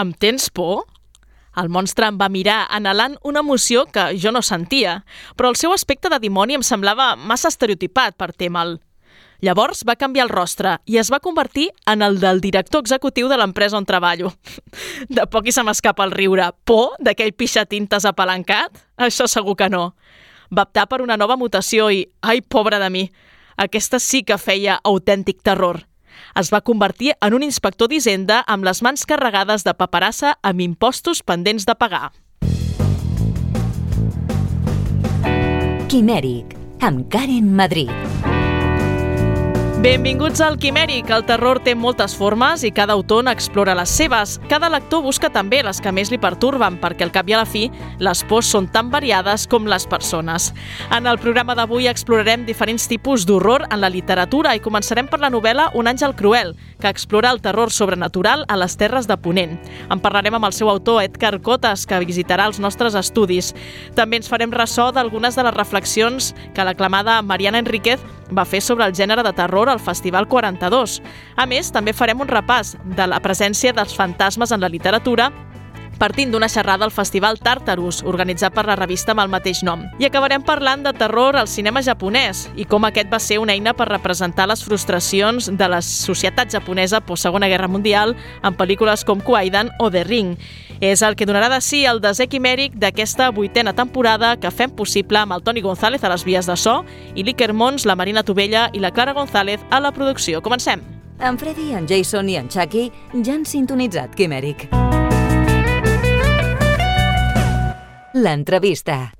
em tens por? El monstre em va mirar, anhelant una emoció que jo no sentia, però el seu aspecte de dimoni em semblava massa estereotipat per teme'l. Llavors va canviar el rostre i es va convertir en el del director executiu de l'empresa on treballo. De poc i se m'escapa el riure. Por d'aquell pixatintes apalancat? Això segur que no. Va optar per una nova mutació i, ai, pobra de mi, aquesta sí que feia autèntic terror. Es va convertir en un inspector d'Hisenda amb les mans carregades de paperassa amb impostos pendents de pagar. Quimèric, amb Karen Madrid. Benvinguts al Quimèric. El terror té moltes formes i cada autor n'explora les seves. Cada lector busca també les que més li perturben, perquè al cap i a la fi les pors són tan variades com les persones. En el programa d'avui explorarem diferents tipus d'horror en la literatura i començarem per la novel·la Un àngel cruel, que explora el terror sobrenatural a les terres de Ponent. En parlarem amb el seu autor, Edgar Cotes, que visitarà els nostres estudis. També ens farem ressò d'algunes de les reflexions que l'aclamada Mariana Enríquez va fer sobre el gènere de terror al Festival 42. A més, també farem un repàs de la presència dels fantasmes en la literatura partint d'una xerrada al Festival Tartarus, organitzat per la revista amb el mateix nom. I acabarem parlant de terror al cinema japonès i com aquest va ser una eina per representar les frustracions de la societat japonesa post Segona Guerra Mundial en pel·lícules com Kwaidan o The Ring. És el que donarà de sí el desè quimèric d'aquesta vuitena temporada que fem possible amb el Toni González a les vies de so i l'Iker Mons, la Marina Tovella i la Clara González a la producció. Comencem! En Freddy, en Jason i en Chucky ja han sintonitzat Quimèric. L'entrevista.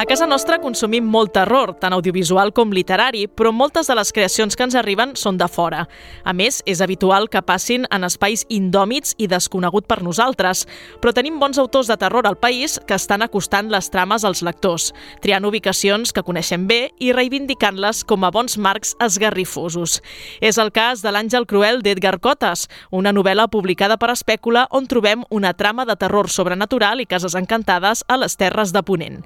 A casa nostra consumim molt terror, tant audiovisual com literari, però moltes de les creacions que ens arriben són de fora. A més, és habitual que passin en espais indòmits i desconegut per nosaltres, però tenim bons autors de terror al país que estan acostant les trames als lectors, triant ubicacions que coneixem bé i reivindicant-les com a bons marcs esgarrifosos. És el cas de L'Àngel Cruel d'Edgar Cotes, una novel·la publicada per Espècula on trobem una trama de terror sobrenatural i cases encantades a les terres de Ponent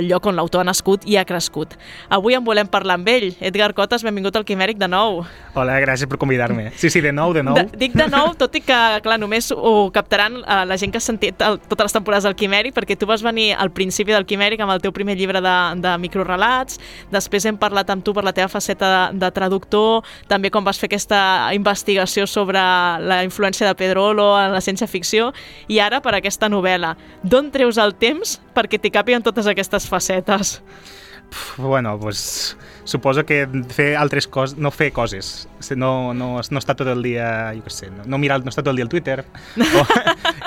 el lloc on l'autor ha nascut i ha crescut. Avui en volem parlar amb ell. Edgar Cotes, benvingut al Quimèric de nou. Hola, gràcies per convidar-me. Sí, sí, de nou, de nou. De, dic de nou, tot i que, clar, només ho captaran uh, la gent que ha sentit el, totes les temporades del Quimèric, perquè tu vas venir al principi del Quimèric amb el teu primer llibre de, de microrelats, després hem parlat amb tu per la teva faceta de, de traductor, també quan vas fer aquesta investigació sobre la influència de Pedrolo en la ciència-ficció, i ara per aquesta novel·la. D'on treus el temps perquè t'hi capien totes aquestes facetes? Bueno, pues, suposo que fer altres coses, no fer coses, no, no, no estar tot el dia, jo què sé, no, no mirar, no estar tot el dia al Twitter, o,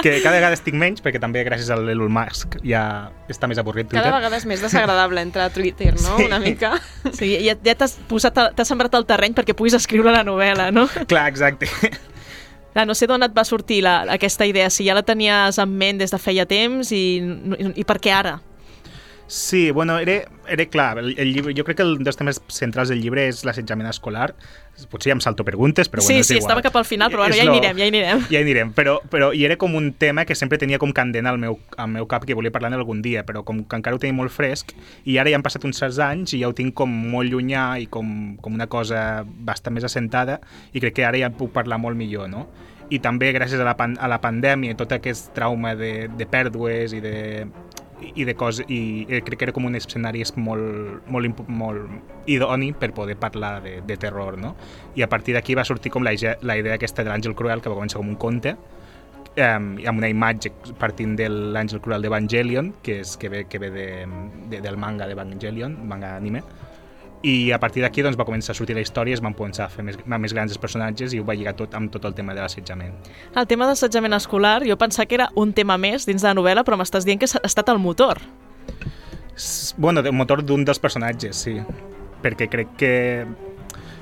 que cada vegada estic menys, perquè també gràcies a l'Elon Musk ja està més avorrit Twitter. Cada vegada és més desagradable entrar a Twitter, no? Sí. Una mica. Sí, ja, ja t'has posat, t'has sembrat el terreny perquè puguis escriure la novel·la, no? Clar, exacte. Clar, no sé d'on et va sortir la, aquesta idea, si ja la tenies en ment des de feia temps i, i, i per què ara? Sí, bueno, era, era clar, el, el llibre, jo crec que un dels temes centrals del llibre és l'assetjament escolar. Potser ja em salto preguntes, però sí, bueno, és sí, igual. estava cap al final, però bueno, ja hi anirem, ja hi anirem. Ja hi anirem, però, però i era com un tema que sempre tenia com candent al meu, al meu cap que volia parlar algun dia, però com que encara ho tenia molt fresc, i ara ja han passat uns certs anys i ja ho tinc com molt llunyà i com, com una cosa bastant més assentada, i crec que ara ja puc parlar molt millor, no? i també gràcies a la, pan a la pandèmia i tot aquest trauma de, de pèrdues i de, i de coses, i crec que era com un escenari molt, molt, molt idoni per poder parlar de, de terror, no? I a partir d'aquí va sortir com la, la idea aquesta de l'Àngel Cruel, que va començar com un conte, um, amb una imatge partint de l'Àngel Cruel d'Evangelion, que, és, que ve, que ve de, de, del manga d'Evangelion, manga anime, i a partir d'aquí doncs, va començar a sortir la història, es van començar a fer més, més grans els personatges i ho va lligar tot amb tot el tema de l'assetjament. El tema d'assetjament escolar, jo pensava que era un tema més dins de la novel·la, però m'estàs dient que ha estat el motor. Bueno, el motor d'un dels personatges, sí. Perquè crec que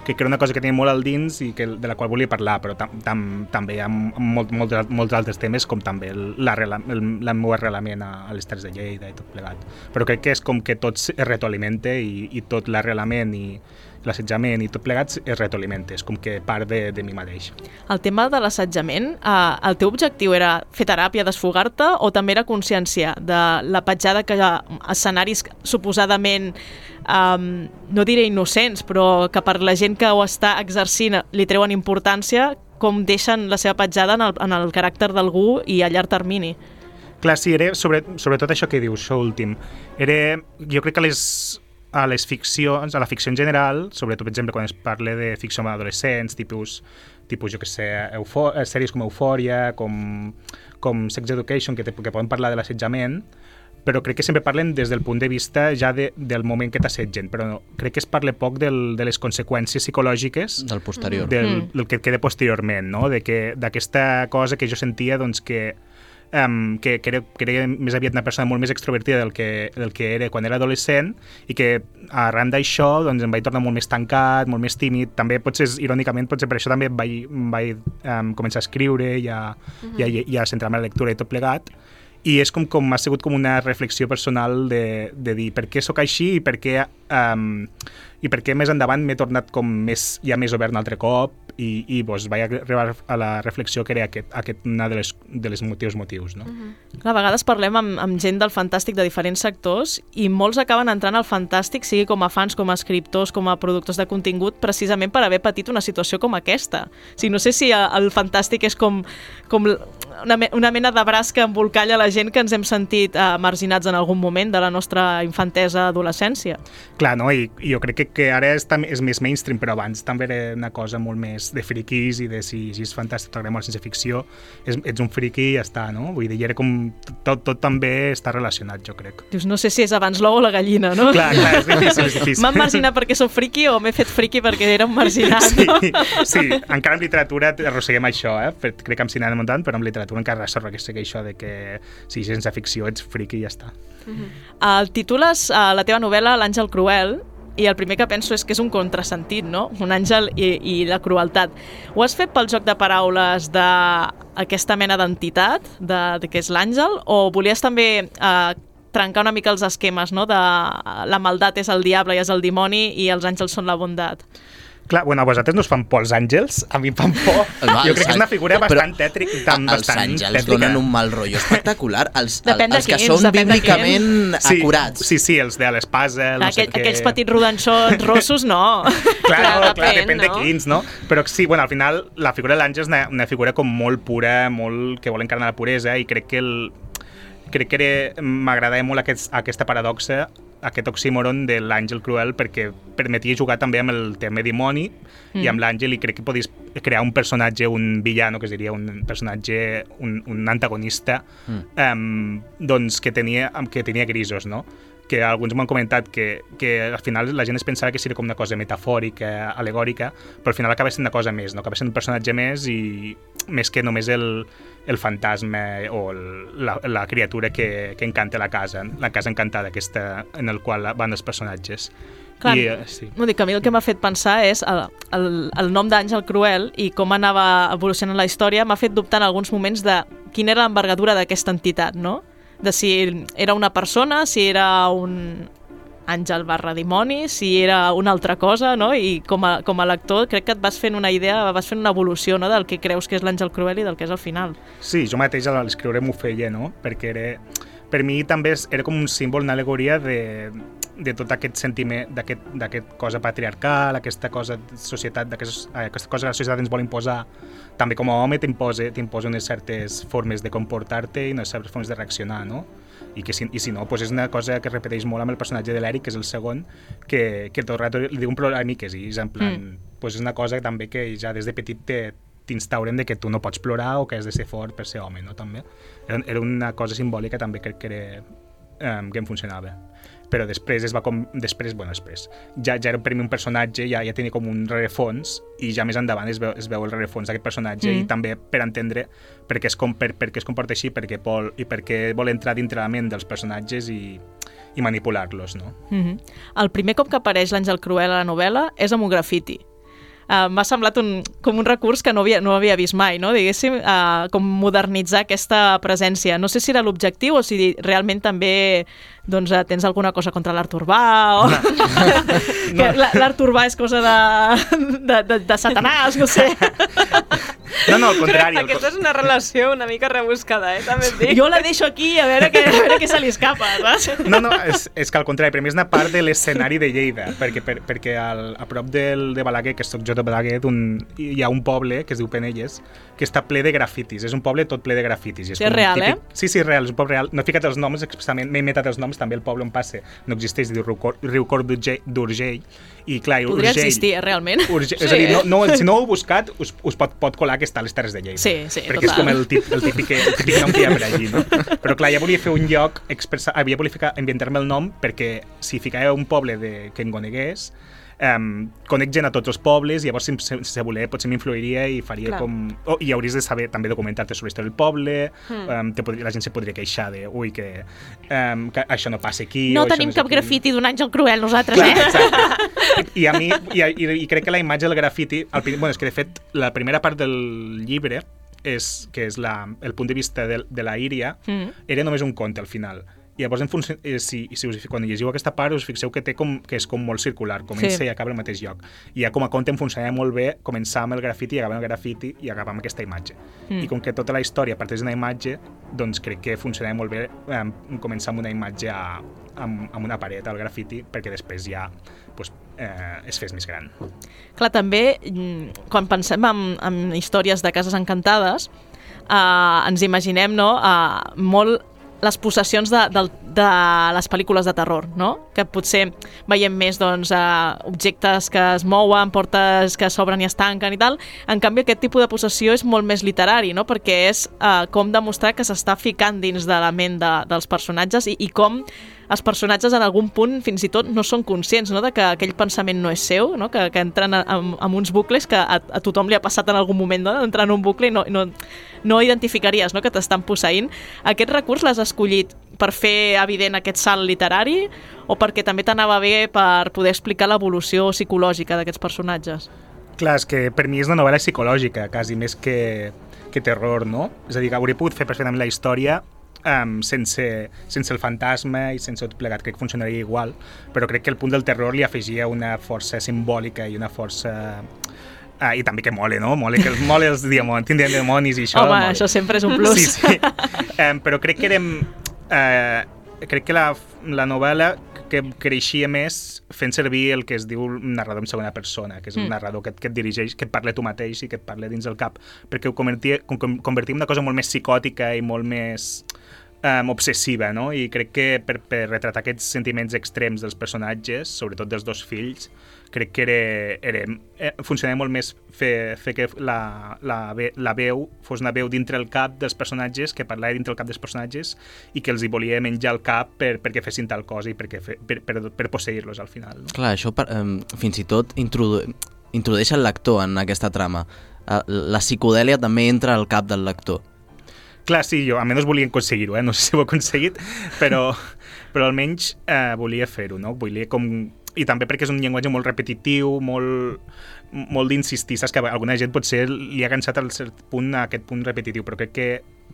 que era una cosa que tenia molt al dins i que, de la qual volia parlar, però tam, tam, també hi ha molt, molt, molts altres temes, com també el, la, el, el meu arrelament a, a les Terres de Lleida i tot plegat. Però crec que és com que tot es retroalimenta i, i tot l'arrelament i, l'assetjament i tot plegat es retroalimenta, és com que part de, de mi mateix. El tema de l'assetjament, eh, el teu objectiu era fer teràpia, desfogar-te, o també era consciència de la petjada que escenaris suposadament, um, no diré innocents, però que per la gent que ho està exercint li treuen importància, com deixen la seva petjada en el, en el caràcter d'algú i a llarg termini. Clar, sí, era sobre, sobretot això que dius, això últim. Era, jo crec que les, a les ficcions, a la ficció en general, sobretot, per exemple, quan es parla de ficció amb adolescents, tipus, tipus jo que sé, eufo eh, sèries com Eufòria, com, com Sex Education, que, te, que poden parlar de l'assetjament, però crec que sempre parlen des del punt de vista ja de, del moment que t'assetgen, però no, crec que es parla poc del, de les conseqüències psicològiques Del posterior. del, Mm. del que queda posteriorment, no? de que d'aquesta cosa que jo sentia doncs, que, um, que, que, era, que era més aviat una persona molt més extrovertida del que, del que era quan era adolescent i que arran d'això doncs, em vaig tornar molt més tancat, molt més tímid. També potser, irònicament, potser per això també vaig, em vaig um, començar a escriure i a, i a, i a centrar-me en la lectura i tot plegat i és com, com ha sigut com una reflexió personal de, de dir per què sóc així i per què, um, i per què més endavant m'he tornat com més, ja més obert un altre cop i, i doncs, vaig arribar a la reflexió que era aquest, aquest una de les, de les motius motius. No? A vegades parlem amb, amb gent del fantàstic de diferents sectors i molts acaben entrant al fantàstic, sigui com a fans, com a escriptors, com a productors de contingut, precisament per haver patit una situació com aquesta. O sigui, no sé si el fantàstic és com, com una, me- una mena de braç que embolcalla la gent que ens hem sentit eh, marginats en algun moment de la nostra infantesa, adolescència. Clar, no? I, i jo crec que, que ara és, és més mainstream, però abans també era una cosa molt més de friquis i de si, si és fantàstic, t'agrada molt ciència ficció, és, ets un friqui i ja està, no? Vull dir, i era com... Tot, tot també està relacionat, jo crec. Dius, no sé si és abans l'ou o la gallina, no? Clar, clar, és difícil, és difícil. M'han marginat perquè sóc friqui o m'he fet friqui perquè era un marginat, Sí, no? sí, encara en literatura arrosseguem això, eh? Crec que amb cinema no tant, però amb literatura encara arrosseguem això de que si sense ficció ets friqui i ja està. El titules uh, la teva novel·la L'àngel cruel i el primer que penso és que és un contrasentit, no? Un àngel i, i la crueltat. Ho has fet pel joc de paraules d'aquesta mena d'entitat, de, de què és l'àngel, o volies també uh, trencar una mica els esquemes, no? De la maldat és el diable i és el dimoni i els àngels són la bondat. Clar, bueno, a vosaltres no us fan por els àngels? A mi em fan por. Va, jo els crec que és una figura però bastant tètrica. Tan, els bastant àngels tètrica. donen un mal rotllo espectacular. Els, Depèn de els que quins, són depèn bíblicament Sí, acurats. sí, sí, els de l'espasa, el no sé què... Aquells petits rodanxons rossos, no. Clar, no, Clar, clar, depèn, depèn de no? quins, no? Però sí, bueno, al final la figura de l'àngel és una, una figura com molt pura, molt que vol encarnar la puresa i crec que el, crec que m'agradava molt aquest, aquesta paradoxa aquest oxímoron de l'àngel cruel perquè permetia jugar també amb el tema dimoni mm. i amb l'àngel i crec que podies crear un personatge, un villano, que es diria un personatge, un, un antagonista mm. um, doncs que tenia, que tenia grisos, no? Que alguns m'han comentat que, que al final la gent es pensava que seria com una cosa metafòrica, alegòrica, però al final acaba sent una cosa més, no? acaba sent un personatge més i més que només el, el fantasma o el, la, la criatura que, que encanta la casa, la casa encantada aquesta en el qual van els personatges. Clar, I, eh, sí. no, dic, a mi el que m'ha fet pensar és el, el, el nom d'Àngel Cruel i com anava evolucionant la història m'ha fet dubtar en alguns moments de quina era l'envergadura d'aquesta entitat, no? De si era una persona, si era un àngel barra dimoni, si era una altra cosa, no? I com a, com a lector crec que et vas fent una idea, vas fent una evolució no? del que creus que és l'àngel cruel i del que és al final. Sí, jo mateix a l'escriure m'ho feia, no? Perquè era, per mi també era com un símbol, una alegoria de, de tot aquest sentiment, d'aquest cosa patriarcal, aquesta cosa de societat, d'aquest- eh, aquesta cosa que la societat ens vol imposar. També com a home t'imposa unes certes formes de comportar-te i unes certes formes de reaccionar, no? I, que si, i si no, doncs és una cosa que repeteix molt amb el personatge de l'Eric, que és el segon, que, que tot el rato li diu un problemiques i és en plan, mm. pues és una cosa també que ja des de petit te, t'instauren de que tu no pots plorar o que has de ser fort per ser home, no? També. Era, era una cosa simbòlica també crec que era um, que em funcionava però després es va com... Després, bueno, després. Ja, ja era per mi un personatge, ja, ja tenia com un rerefons i ja més endavant es veu, es veu el rerefons d'aquest personatge mm. i també per entendre per què es, com, per, per què es comporta així perquè vol, i per què vol entrar dintre la ment dels personatges i, i manipular-los, no? Mm -hmm. El primer cop que apareix l'Àngel Cruel a la novel·la és amb un grafiti. Uh, M'ha semblat un, com un recurs que no havia, no havia vist mai, no? diguéssim, uh, com modernitzar aquesta presència. No sé si era l'objectiu o si realment també doncs, uh, tens alguna cosa contra l'art urbà o... que la- L'art urbà és cosa de, de, de, de satanàs, no sé. No, no, al contrari. El, Aquesta és una relació una mica rebuscada, eh? També et dic. Jo la deixo aquí a veure què, a veure què se li escapa, saps? No, no, és, és que al contrari, per mi és una part de l'escenari de Lleida, perquè, per, perquè al, a prop del, de Balaguer, que soc jo de Balaguer, un, hi ha un poble que es diu Penelles, que està ple de grafitis. És un poble tot ple de grafitis. I Sí, és real, típic... Sí, sí, és real, és un poble real. No he ficat els noms expressament, m'he inventat els noms, també el poble on passe no existeix, diu Riucor, Riucor d'Urgell, d'Urgell, i clar, i Podria Urgell... existir, eh, realment. Urge... Sí, és a dir, no, no, si no ho heu buscat, us, us pot, pot colar que està a les Terres de Lleida. Sí, sí, Perquè és total. com el, tip, el, típic, el típic nom que hi ha per allí, no? Però clar, ja volia fer un lloc, expressa... ah, ja volia ficar, inventar-me el nom perquè si ficàveu un poble de, que en conegués, um, conec gent a tots els pobles, llavors si, si, si voler potser m'influiria i faria Clar. com... Oh, I hauries de saber també documentar-te sobre història del poble, Hmm. um, te podria, la gent se podria queixar de ui, que, um, que això no passa aquí. No tenim és cap aquí. grafiti d'un àngel cruel nosaltres, Clar, eh? exacte. I, a mi, i, i, i crec que la imatge del grafiti, el, bueno, és que de fet la primera part del llibre és, que és la, el punt de vista de, de la Íria, Mm. era només un conte al final. I llavors, en funció, eh, si, si us, quan llegiu aquesta part, us fixeu que té com, que és com molt circular, comença Sí. i acaba al mateix lloc. I ja com a conte em funcionava molt bé començar amb el grafiti i acabar amb el grafiti i acabar amb aquesta imatge. Mm. I com que tota la història parteix d'una imatge, doncs crec que funcionava molt bé eh, començar amb una imatge a, amb, amb una paret al grafiti perquè després ja doncs, eh, es fes més gran. Clar, també, mm, quan pensem en, en històries de cases encantades, eh, ens imaginem no, eh, molt les possessions de, de, de les pel·lícules de terror, no? Que potser veiem més doncs, eh, objectes que es mouen, portes que s'obren i es tanquen i tal. En canvi, aquest tipus de possessió és molt més literari, no? Perquè és eh, com demostrar que s'està ficant dins de la ment de, dels personatges i, i com els personatges en algun punt fins i tot no són conscients no? de que aquell pensament no és seu, no? que, que entren en, en uns bucles que a, a tothom li ha passat en algun moment no? entrar en un bucle i no, no, no identificaries no? que t'estan posseint. Aquest recurs l'has escollit per fer evident aquest salt literari o perquè també t'anava bé per poder explicar l'evolució psicològica d'aquests personatges? Clar, és que per mi és una novel·la psicològica, quasi més que, que terror, no? És a dir, que hauria pogut fer perfectament la història um, sense, sense el fantasma i sense tot plegat, crec que funcionaria igual, però crec que el punt del terror li afegia una força simbòlica i una força... Ah, I també que mole, no? Mole, que els mole els dimonis, tindrien demonis i això. Home, mole. això sempre és un plus. Sí, sí. Um, però crec que érem... Uh, crec que la, la novel·la que creixia més fent servir el que es diu narrador en segona persona, que és un Mm. narrador que, que et dirigeix, que et parla tu mateix i que et parla dins el cap, perquè ho convertia, com, convertia en una cosa molt més psicòtica i molt més um, obsessiva, no? I crec que per, per retratar aquests sentiments extrems dels personatges, sobretot dels dos fills, crec que era, era, eh, funcionava molt més fer, fer que la, la, la veu fos una veu dintre el cap dels personatges, que parlava dintre el cap dels personatges i que els hi volia menjar el cap per, perquè fessin tal cosa i perquè fe, per, per, per posseir-los al final. No? Clar, això per, um, fins i tot introdu introdueix el lector en aquesta trama. Uh, la psicodèlia també entra al cap del lector. Clar, sí, jo almenys volia aconseguir-ho, eh? no sé si ho he aconseguit, però, però almenys eh, volia fer-ho, no? Volia com... I també perquè és un llenguatge molt repetitiu, molt, molt d'insistir, saps? Que a alguna gent potser li ha cansat al cert punt a aquest punt repetitiu, però crec que,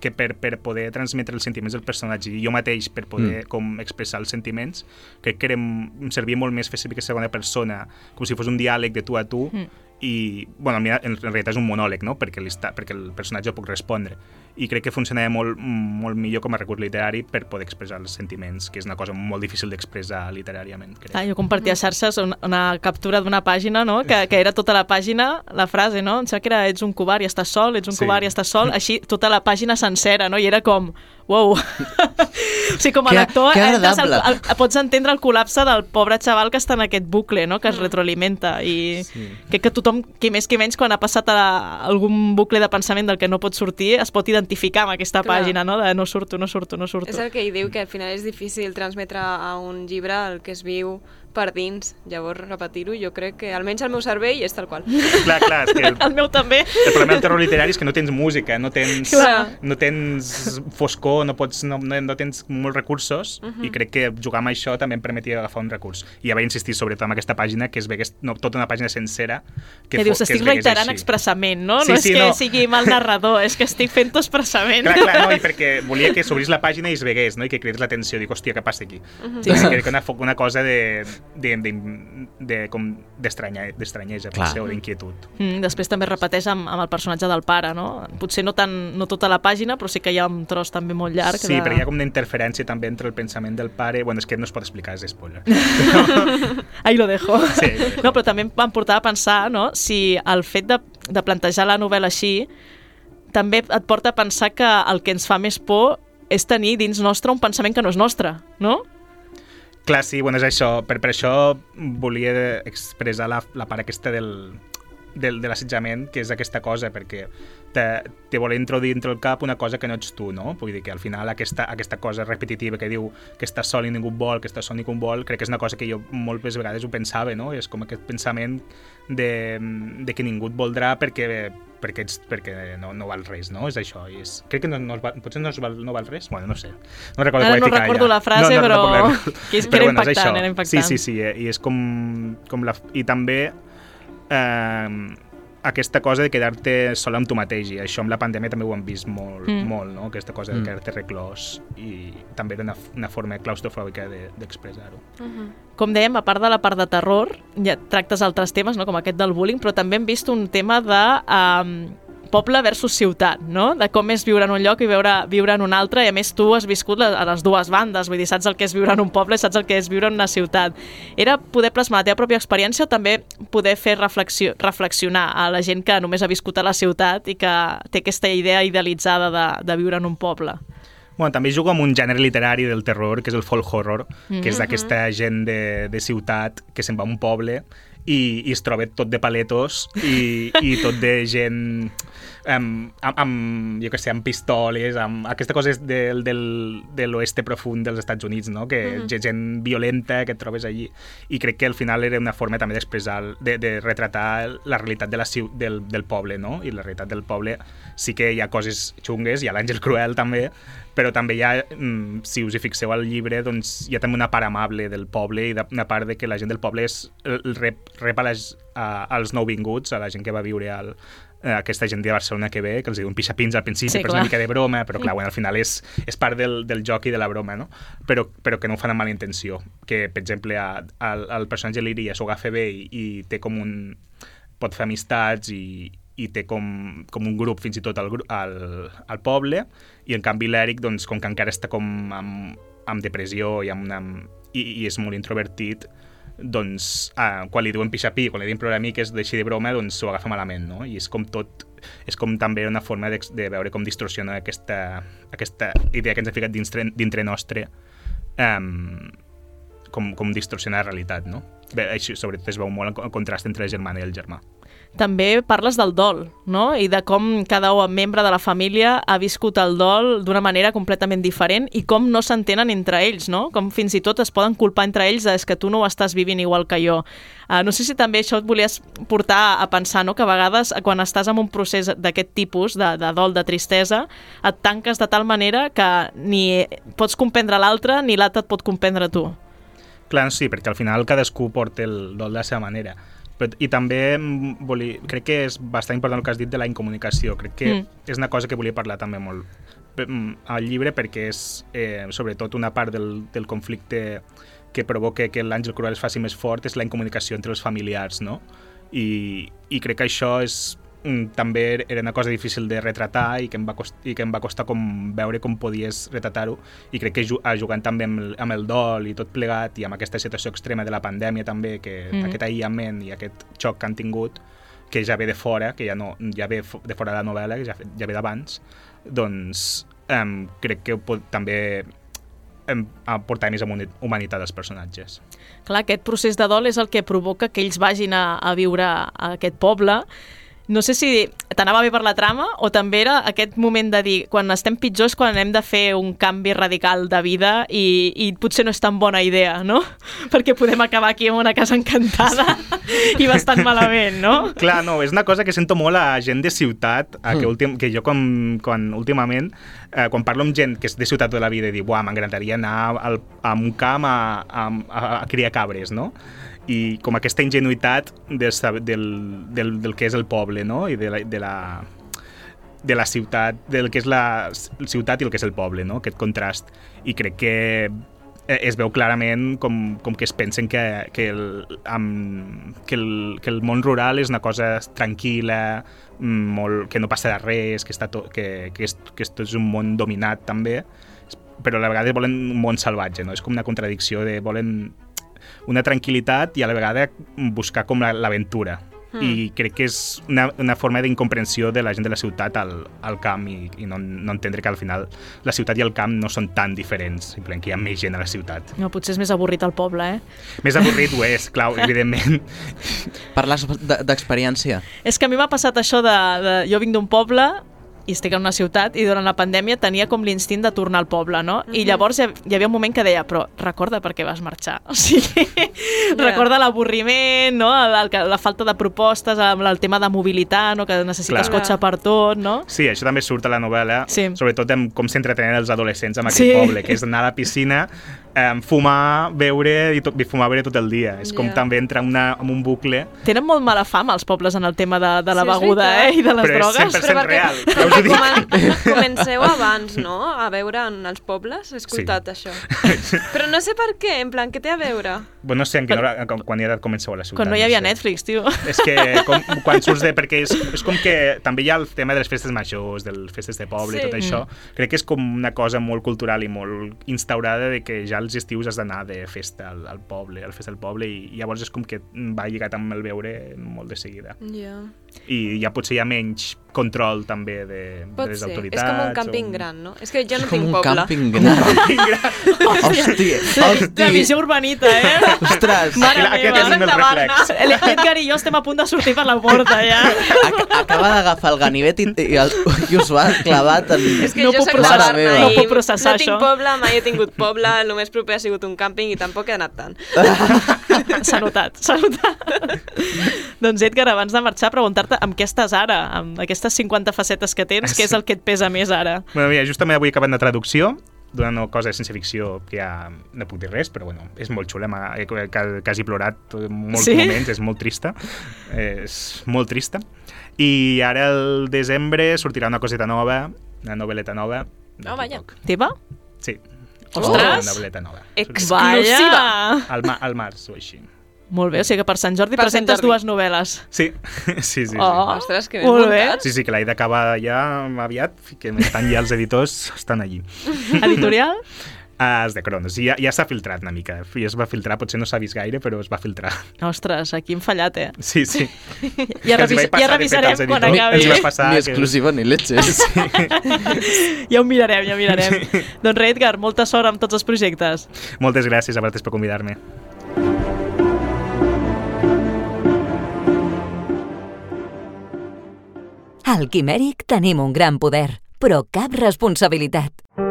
que per, per poder transmetre els sentiments del personatge i jo mateix per poder mm. com expressar els sentiments, crec que era, em servia molt més fer servir aquesta segona persona, com si fos un diàleg de tu a tu, Mm. i, bueno, en en realitat és un monòleg, no? Perquè, li està, perquè el personatge puc respondre. I crec que funcionava molt, molt millor com a recurs literari per poder expressar els sentiments, que és una cosa molt difícil d'expressar literàriament, crec. Ah, jo compartia a xarxes una, una captura d'una pàgina, no? que, que era tota la pàgina, la frase, no? Em sembla que era ets un covard i estàs sol, ets un Sí. sí. covard i estàs sol, així tota la pàgina sencera, no? I era com, uau. o sigui, com a Que- lector que al, agradable. el, pots entendre el col·lapse del pobre xaval que està en aquest bucle, no? que es retroalimenta. I Sí. crec que tothom, qui més qui menys, quan ha passat a algun bucle de pensament del que no pot sortir, es pot identificar amb aquesta Clar. pàgina, no? de no surto, no surto, no surto. És el que ell diu, que al final és difícil transmetre a un llibre el que es viu per dins. Llavors, repetir-ho, jo crec que almenys el meu cervell és tal qual. Clar, clar, és que el, El meu també. el problema del terror literari és que no tens música, no tens, Clar. no tens foscor, no, pots, no, no, no tens molts recursos Mhm. i crec que jugar amb això també em permetia agafar un recurs. I ja vaig insistir sobretot en aquesta pàgina, que es vegués, no, tota una pàgina sencera. Que, fo- dius, es estic vegués reiterant així. expressament, no? Sí, no sí, és que no. sigui mal narrador, és que estic fent-ho expressament. Clar, clar, no, i perquè volia que s'obrís la pàgina i es vegués, no? I que cridés l'atenció. Dic, hòstia, què passa aquí? Sí, Sí, sí. Crec que una, una cosa de, de, de, de d'estranyesa, potser, o d'inquietud. Mm, després també repeteix amb, amb el personatge del pare, no? Potser no, tant, no tota la pàgina, però sí que hi ha un tros també molt llarg. Sí, de... perquè hi ha com una interferència també entre el pensament del pare... Bueno, és que no es pot explicar, és spoiler. Ahí lo dejo. Sí. No, però també em van portar a pensar no? si el fet de, de plantejar la novel·la així també et porta a pensar que el que ens fa més por és tenir dins nostre un pensament que no és nostre, no? Clar, sí, bueno, és això. Per, per això volia expressar la, la part aquesta del, del, de l'assetjament, que és aquesta cosa, perquè te, te vol introduir dintre el cap una cosa que no ets tu, no? Vull dir que al final aquesta, aquesta cosa repetitiva que diu que estàs sol i ningú vol, que estàs sol i ningú vol, crec que és una cosa que jo moltes vegades ho pensava, no? És com aquest pensament de, de que ningú et voldrà perquè perquè, ets, perquè no, no val res, no? És això. I és, crec que no, no es val, potser no, es val, no val res? Bueno, no sé. No recordo Ara no recordo allà. la frase, però recordo. que és- que Però era bueno, és impactant, això. era impactant. Sí, sí, sí, eh, i és com, com la... I també eh, aquesta cosa de quedar-te sol amb tu mateix, i això amb la pandèmia també ho hem vist molt, Mm. molt no? aquesta cosa de Mm. quedar-te reclòs, i també era una, una forma claustrofòbica de- d'expressar-ho. Com dèiem, a part de la part de terror, ja tractes altres temes, no? com aquest del bullying, però també hem vist un tema de um, poble versus ciutat, no? de com és viure en un lloc i viure, viure en un altre, i a més tu has viscut a les dues bandes, vull dir, saps el que és viure en un poble i saps el que és viure en una ciutat. Era poder plasmar la teva pròpia experiència o també poder fer reflexio reflexionar a la gent que només ha viscut a la ciutat i que té aquesta idea idealitzada de, de viure en un poble? Bueno, també jugo amb un gènere literari del terror, que és el folk horror, que Mhm. és d'aquesta gent de, de ciutat que se'n va a un poble i, i es troba tot de paletos i, i tot de gent amb, amb, amb, jo què sé, amb pistoles, amb aquesta cosa és del, del, de l'oeste profund dels Estats Units, no? que uh -huh. gent violenta que et trobes allí. I crec que al final era una forma també d'expressar, de, de retratar la realitat de la, del, del poble, no? I la realitat del poble sí que hi ha coses xungues, hi ha l'Àngel Cruel també, però també hi ha, mm, si us hi fixeu al llibre, doncs hi ha també una part amable del poble i una part de que la gent del poble és, el rep, rep a les, a, als nouvinguts, a la gent que va viure al, aquesta gent de Barcelona que ve, que els diuen pixapins al principi, Sí, però és una mica de broma, però clar, bueno, al final és, és part del, del joc i de la broma, no? Però, però que no ho fan amb mala intenció. Que, per exemple, a, al, al personatge l'Iria s'ho agafa bé i, i té com un... pot fer amistats i, i té com, com un grup fins i tot al, al, al poble i en canvi l'Eric, doncs, com que encara està com amb, amb depressió i, amb una, i, i és molt introvertit, doncs, ah, quan li diuen pixapí, quan li diuen programa que és d'així de broma, doncs s'ho agafa malament, no? I és com tot, és com també una forma de, de veure com distorsiona aquesta, aquesta idea que ens ha ficat dintre, dintre nostre, um, com, com distorsiona la realitat, no? Bé, això, sobretot es veu molt el contrast entre la germana i el germà. També parles del dol, no? I de com cada membre de la família ha viscut el dol d'una manera completament diferent i com no s'entenen entre ells, no? Com fins i tot es poden culpar entre ells de "És que tu no ho estàs vivint igual que jo. Uh, no sé si també això et volies portar a pensar, no? Que a vegades eh, quan estàs en un procés d'aquest tipus, de, de dol, de tristesa, et tanques de tal manera que ni pots comprendre l'altre ni l'altre et pot comprendre tu. Clar, sí, perquè al final cadascú porta el dol de la seva manera. Però, I també mm, volia, crec que és bastant important el que has dit de la incomunicació. Crec que Mm. és una cosa que volia parlar també molt mm, al llibre perquè és eh, sobretot una part del, del conflicte que provoca que l'Àngel Cruel es faci més fort és la incomunicació entre els familiars, no? I, i crec que això és també era una cosa difícil de retratar i que em va, cost, i que em va costar com veure com podies retratar-ho i crec que ju jugant també amb el, amb el dol i tot plegat i amb aquesta situació extrema de la pandèmia també, que mm. aquest aïllament i aquest xoc que han tingut que ja ve de fora, que ja, no, ja ve de fora de la novel·la, que ja, ja ve d'abans, doncs um, crec que pot, també aportar més humani- humanitat als personatges. Clar, aquest procés de dol és el que provoca que ells vagin a, a viure a aquest poble. No sé si t'anava bé per la trama o també era aquest moment de dir quan estem pitjors quan hem de fer un canvi radical de vida i, i potser no és tan bona idea, no? Perquè podem acabar aquí en una casa encantada i bastant malament, no? Clar, no, és una cosa que sento molt a gent de ciutat, a que, últim, que jo com, quan últimament, eh, quan parlo amb gent que és de ciutat de la vida i diu, buah, m'agradaria anar al, a un camp a, a, a, a criar cabres, no? I com aquesta ingenuïtat sab- del, del, del que és el poble, no? I de la, de la, de la ciutat, del que és la ciutat i el que és el poble, no? Aquest contrast. I crec que eh, es veu clarament com, com que es pensen que, que, el, amb, que, el, que el món rural és una cosa tranquil·la, mm, molt, que no passarà res, que, està to, que, que, és, que és un món dominat també, però a la vegada volen un món salvatge, no? És com una contradicció de volen una tranquil·litat i a la vegada buscar com la- l'aventura. Mm. I crec que és una, una forma d'incomprensió de la gent de la ciutat al, al camp i, i no, no entendre que al final la ciutat i el camp no són tan diferents, simplement que hi ha més gent a la ciutat. No, potser és més avorrit el poble, eh? Més avorrit ho és, clar, evidentment. Parles de- d'experiència. És que a mi m'ha passat això de, de... Jo vinc d'un poble i estic en una ciutat i durant la pandèmia tenia com l'instint de tornar al poble, no? I llavors hi, havia un moment que deia però recorda per què vas marxar. O sigui, recorda l'avorriment, no? El, la falta de propostes, amb el tema de mobilitat, no? que necessites Clar. cotxe per tot, no? Sí, això també surt a la novel·la, Sí. sobretot amb com s'entretenen els adolescents en aquell Sí. poble, que és anar a la piscina, eh, fumar, beure i, tot, i fumar, beure tot el dia. És com Ja. també entrar en, una, en un bucle, Tenen molt mala fama els pobles en el tema de, de la Sí, beguda eh? i de les però drogues. és 100% Però perquè- real. Ja us ho dic. Comen comenceu abans, no?, a veure en els pobles. He escoltat això. Però no sé per què, en plan, què té a veure? Bueno, no sé en quina hora, quan- quan hi ha comenceu a la ciutat. Quan no hi havia sé. Netflix, tio. És que com, quan surts de... Perquè és, és com que també hi ha el tema de les festes majors, de les festes de poble Sí. i tot això. Crec que és com una cosa molt cultural i molt instaurada de que ja als estius has d'anar de festa al, al poble, al festa del poble, i llavors és com que va lligat amb el beure molt de seguida. Ja. I ja potser hi ha menys control també de, de Pot les ser. autoritats. És com un càmping o... gran, no? És que jo no És com tinc un poble. càmping gran. Hòstia, La hòstia. visió urbanita, eh? Ostres, Mare meva. tenim el Santa reflex. L'Edgar i jo estem a punt de sortir per la porta, ja. ac acaba d'agafar el ganivet i, i, el, i us va clavat en... És que No jo puc de processar- Barna no i puc processar no tinc això. poble, mai he tingut poble, el més proper ha sigut un càmping i tampoc he anat tant. S'ha notat, s'ha notat. doncs Edgar, abans de marxar, preguntar-te amb què estàs ara, amb aquestes 50 facetes que tens, què és el que et pesa més ara? Bueno, mira, justament avui he acabat de traducció d'una cosa de ciència ficció que ja no puc dir res, però bueno, és molt xula, he quasi plorat molts Sí? moments, és molt trista, és molt trista. I ara el desembre sortirà una coseta nova, una novel·leta nova. de Oh, vaja. Teva? Sí. Ostres! Una novel·leta nova. Exclusiva! Al, ma al març o així. Molt bé, o sigui que per Sant Jordi Per Sant presentes Jordi. dues novel·les. Sí, sí, sí. sí. Oh, Ostres, que ben molt bé. muntat. Sí, sí, que l'he d'acabar ja aviat, que estan ja els editors, estan allí. Editorial? Ah, els de Cronos. I ja, ja s'ha filtrat una mica. I es va filtrar, potser no s'ha vist gaire, però es va filtrar. Ostres, aquí hem fallat, eh? Sí, sí. Ja, Que els hi revis vaig passar, ja revisarem quan acabi. Hi vaig passar Ni que- exclusiva ni leches. Ja ho mirarem, ja ho mirarem. doncs res, Edgar, molta sort amb tots els projectes. Moltes gràcies a vosaltres per convidar-me. Al Quimèric tenim un gran poder, però cap responsabilitat.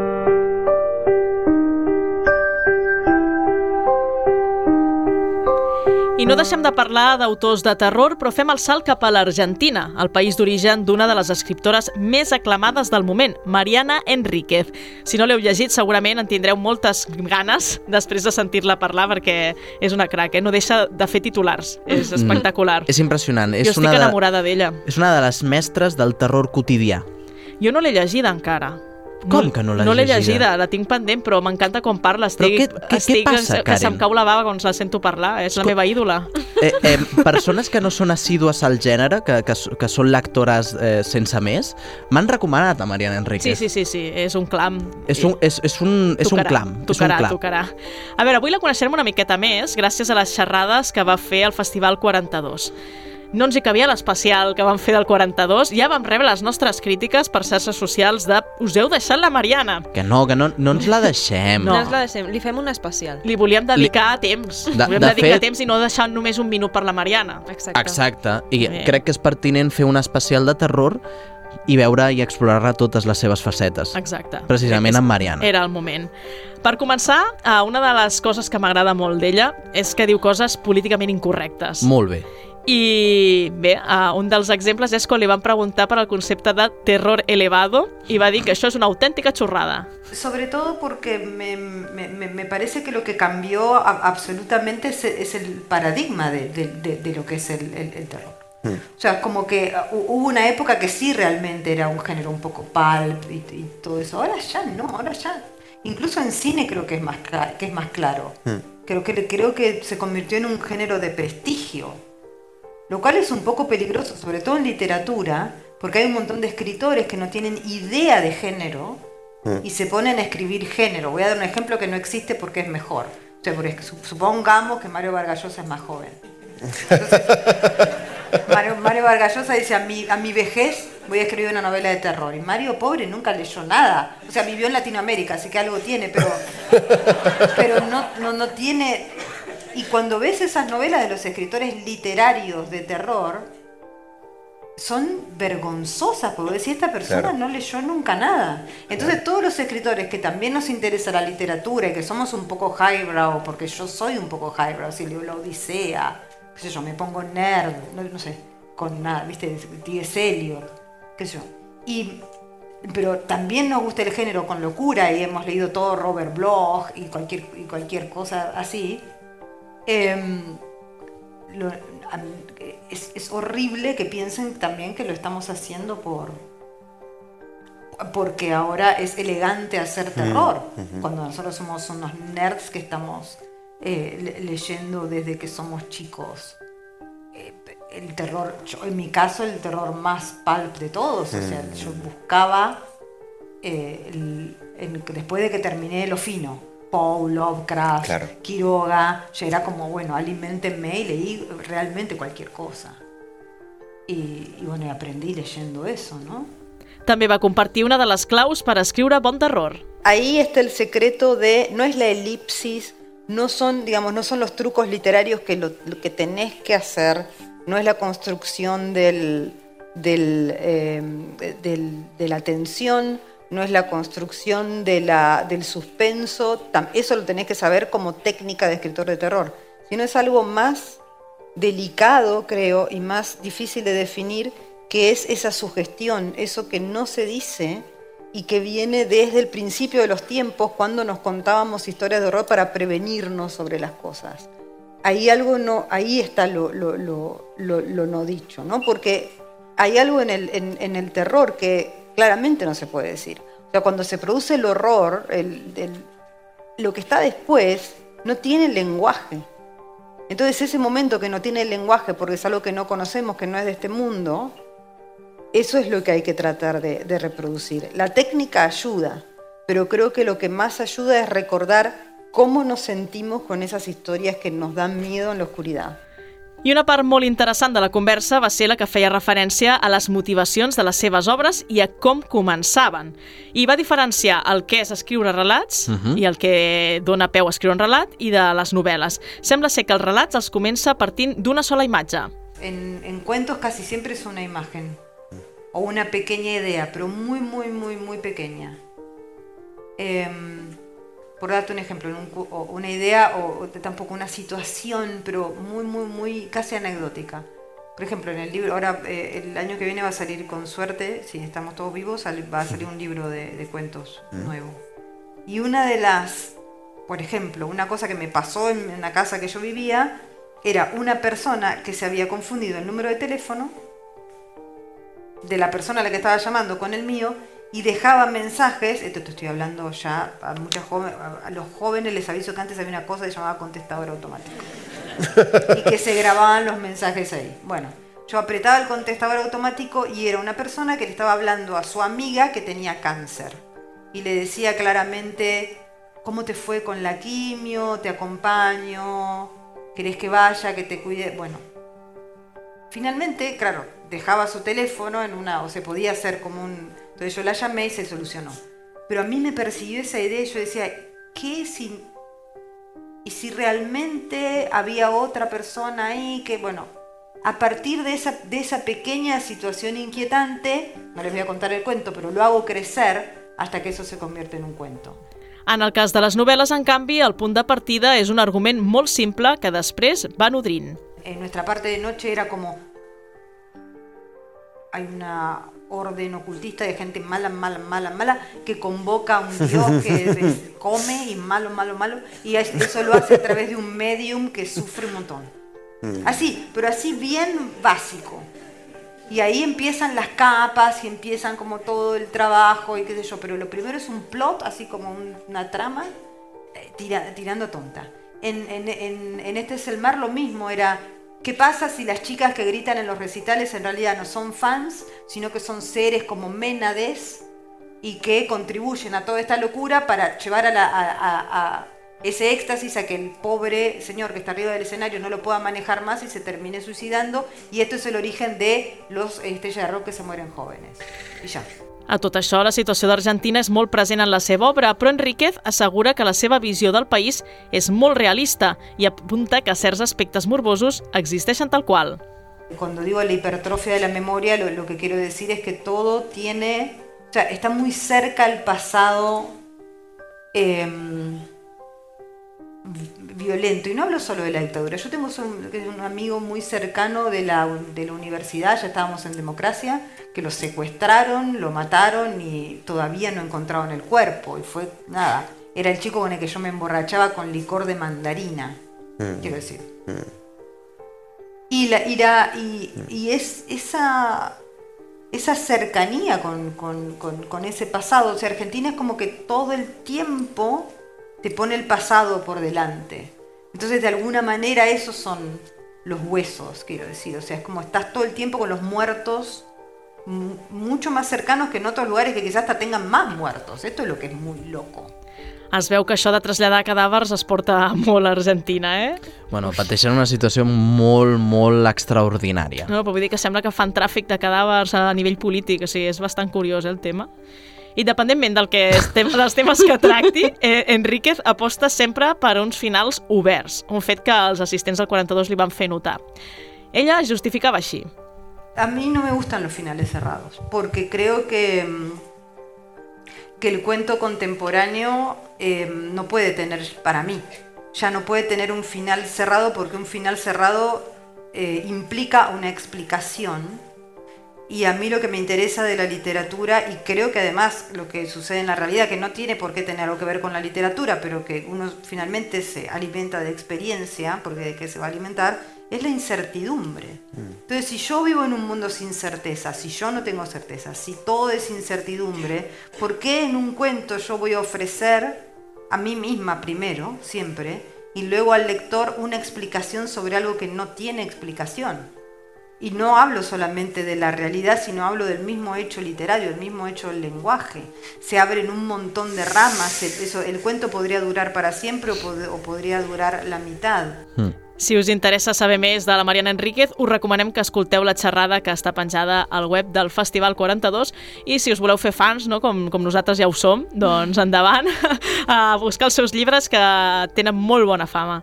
I no deixem de parlar d'autors de terror, però fem el salt cap a l'Argentina, el país d'origen d'una de les escriptores més aclamades del moment, Mariana Enríquez. Si no l'heu llegit, segurament en tindreu moltes ganes després de sentir-la parlar, perquè és una crac, eh? no deixa de fer titulars. És espectacular. és impressionant. jo És estic una, de, enamorada d'ella. és una de les mestres del terror quotidià. Jo no l'he llegida encara. Com que no l'has No l'he llegida? llegida, la tinc pendent, però m'encanta com parla. Però Estic, què- què- què estic, passa, que se'm Karen? cau la bava quan la sento parlar. És la meva ídola. Eh, eh, persones que no són assídues al gènere, que, que, que són lectores eh, sense més, m'han recomanat a Mariana Sí, Enríquez. sí, sí, sí, és un clam. És un, és, és un, és un Tocarà, clam. Tocarà, és un clam. tocarà. A veure, avui la coneixerem una miqueta més gràcies a les xerrades que va fer al Festival 42. No ens hi cabia l'especial que vam fer del 42. Ja vam rebre les nostres crítiques per xarxes socials de us heu deixat la Mariana. Que no, que no, no ens la deixem. No. No. ens la deixem. Li fem un especial. Li volíem dedicar temps. De- volíem de dedicar fet- temps i no deixar només un minut per la Mariana. Exacte. Exacte. I Bé. crec que és pertinent fer un especial de terror i veure i explorar totes les seves facetes. Exacte. Precisament amb Mariana. Era el moment. Per començar, eh, una de les coses que m'agrada molt d'ella és que diu coses políticament incorrectes. Molt bé. I bé, uh, un dels exemples és quan li van preguntar per al concepte de terror elevado i va dir que això és una autèntica xorrada. Sobre todo porque me, me- me- parece que lo que cambió absolutamente es, es el paradigma de, de- de- de lo que es el, el- el terror. O sea, como que uh, hubo una época que sí realmente era un género un poco pulp y, y todo eso. Ahora ya no, ahora ya Incluso en cine creo que es más, que es más claro. Creo, que, creo que se convirtió en un género de prestigio. Lo cual es un poco peligroso, sobre todo en literatura, porque hay un montón de escritores que no tienen idea de género y se ponen a escribir género. Voy a dar un ejemplo que no existe porque es mejor. O sea, supongamos que Mario Vargallosa es más joven. Mario, Mario Vargallosa dice, a mi, a mi vejez voy a escribir una novela de terror. Y Mario, pobre, nunca leyó nada. O sea, vivió en Latinoamérica, así que algo tiene, pero, pero no, no, no tiene... Y cuando ves esas novelas de los escritores literarios de terror, son vergonzosas, porque decir, esta persona no leyó nunca nada. Entonces todos los escritores que también nos interesa la literatura y que somos un poco highbrow, porque yo soy un poco highbrow, si leo la Odisea, qué sé yo, me pongo nerd, no, sé, con nada, viste, T.S. Eliot, qué sé yo. Y, pero también nos gusta el género con locura y hemos leído todo Robert Bloch y cualquier, y cualquier cosa así. Em, es, es, horrible que piensen también que lo estamos haciendo por porque ahora es elegante hacer terror, cuando nosotros somos unos nerds que estamos eh, leyendo desde que somos chicos. Eh, el terror, en mi caso, el terror más pulp de todos. O sea, yo buscaba, eh, después de que terminé lo fino, Paul, Lovecraft, Quiroga, ya era como, bueno, alimentenme y leí realmente cualquier cosa. Y, y bueno, aprendí leyendo eso, ¿no? També va compartir una de les claus per escriure bon terror. Ahí está el secreto de, no es la elipsis, no son, digamos, no son los trucos literarios que lo, que tenés que hacer, no es la construcción del, del, eh, de la tensión, no es la construcción del suspenso, eso lo tenés que saber como técnica de escritor de terror, sino es algo más delicado, creo, y más difícil de definir, que es esa sugestión, eso que no se dice, y que viene desde el principio de los tiempos cuando nos contábamos historias de horror para prevenirnos sobre las cosas. Ahí algo no, ahí está lo, lo, lo, lo no dicho, ¿no? Porque hay algo en el, en, el, terror que claramente no se puede decir. O sea, cuando se produce el horror, lo que está después no tiene lenguaje. Entonces ese momento que no tiene lenguaje porque es algo que no conocemos, que no es de este mundo, eso es lo que hay que tratar de, reproducir. La técnica ayuda, pero creo que lo que más ayuda es recordar cómo nos sentimos con esas historias que nos dan miedo en la oscuridad. I una part molt interessant de la conversa va ser la que feia referència a les motivacions de les seves obres i a com començaven. I va diferenciar el que és escriure relats uh mhm. -huh. i el que dona peu a escriure un relat i de les novel·les. Sembla ser que els relats els comença partint d'una sola imatge. En, en cuentos casi siempre es una imagen. o una pequeña idea, pero muy, muy, muy, muy pequeña. Em, por darte un ejemplo, una idea o, tampoco una situación, pero muy, muy, muy casi anecdótica. Por ejemplo, en el libro, ahora eh, el año que viene va a salir con suerte, si estamos todos vivos, va a salir un libro de, cuentos nuevo. Y una de las, por ejemplo, una cosa que me pasó en, en la casa que yo vivía, era una persona que se había confundido el número de teléfono de la persona a la que estaba llamando con el mío y dejaba mensajes, esto te estoy hablando ya a jóvenes, a los jóvenes les aviso que antes había una cosa que llamaba contestador automático y que se grababan los mensajes ahí. Bueno, yo apretaba el contestador automático y era una persona que le estaba hablando a su amiga que tenía cáncer y le decía claramente, ¿cómo te fue con la quimio? ¿Te acompaño? ¿Querés que vaya? ¿Que te cuide? Bueno, finalmente, claro, dejaba su teléfono en una, o se podía hacer como un... Entonces yo la llamé y se solucionó. Pero a mí me persiguió esa idea y yo decía, ¿qué si... Y si realmente había otra persona ahí que, bueno, a partir de esa, de esa pequeña situación inquietante, no les voy a contar el cuento, pero lo hago crecer hasta que eso se convierte en un cuento. En el cas de les novel·les, en canvi, el punt de partida és un argument molt simple que després va nodrint. En nuestra parte de noche era como hay una orden ocultista de gente mala, mala, mala, mala, que convoca a un dios que come y malo, malo, malo, y eso lo hace a través de un medium que sufre un montón. Mm. Así, pero así bien básico. Y ahí empiezan las capas y empiezan como todo el trabajo y qué sé yo, pero lo primero es un plot, así como un- una trama, eh, tira- tirando tonta. En, en- en- en Este es el mar lo mismo, era ¿qué pasa si las chicas que gritan en los recitales en realidad no son fans, sino que son seres como Ménades y que contribuyen a toda esta locura para llevar a, ese éxtasis a que el pobre señor que está arriba del escenario no lo pueda manejar más y se termine suicidando? Y esto es el origen de los estrellas de rock que se mueren jóvenes. Y ya. A tot això, la situació d'Argentina és molt present en la seva obra, però Enríquez assegura que la seva visió del país és molt realista i apunta que certs aspectes morbosos existeixen tal qual. Cuando digo la hipertrofia de la memoria, lo, lo que quiero decir es que todo tiene, o sea, está muy cerca al pasado vi- violento. Y no hablo solo de la dictadura. Yo tengo un, un amigo muy cercano de la, de la universidad, ya estábamos en democracia, que lo secuestraron, lo mataron y todavía no encontraron el cuerpo. Y fue nada. Era el chico con el que yo me emborrachaba con licor de mandarina, quiero decir. Y, la, y, la- y, y es esa, esa cercanía con, con- con- con ese pasado. O sea, Argentina es como que todo el tiempo te pone el pasado por delante. Entonces, de alguna manera, esos son los huesos, quiero decir. O sea, es como estás todo el tiempo con los muertos mu- mucho más cercanos que en otros lugares que quizás hasta tengan más muertos. Esto es lo que es muy loco. Es veu que això de traslladar cadàvers es porta molt a Argentina, eh? Bueno, pateixen una situació molt, molt extraordinària. No, però vull dir que sembla que fan tràfic de cadàvers a nivell polític, o sigui, és bastant curiós eh, el tema. Independentment del que és tema, dels temes que tracti, eh, Enríquez aposta sempre per uns finals oberts, un fet que els assistents del 42 li van fer notar. Ella justificava així. A mí no me gustan los finales cerrados, porque creo que, que el cuento contemporáneo eh, no puede tener, para mí, ya no puede tener un final cerrado porque un final cerrado eh, implica una explicación. Y a mí lo que me interesa de la literatura, y creo que además lo que sucede en la realidad, que no tiene por qué tener algo que ver con la literatura, pero que uno finalmente se alimenta de experiencia, porque de qué se va a alimentar, es la incertidumbre. Entonces, si yo vivo en un mundo sin certeza, si yo no tengo certeza, si todo es incertidumbre, ¿por qué en un cuento yo voy a ofrecer a mí misma primero, siempre, y luego al lector una explicación sobre algo que no tiene explicación? Y no hablo solamente de la realidad, sino hablo del mismo hecho literario, del mismo hecho del lenguaje. Se abren un montón de ramas. El, eso, el cuento podría durar para siempre o, pod o podría durar la mitad. Si us interessa saber més de la Mariana Enríquez, us recomanem que escolteu la xerrada que està penjada al web del Festival 42 i si us voleu fer fans, no, com, com nosaltres ja ho som, doncs endavant a buscar els seus llibres que tenen molt bona fama.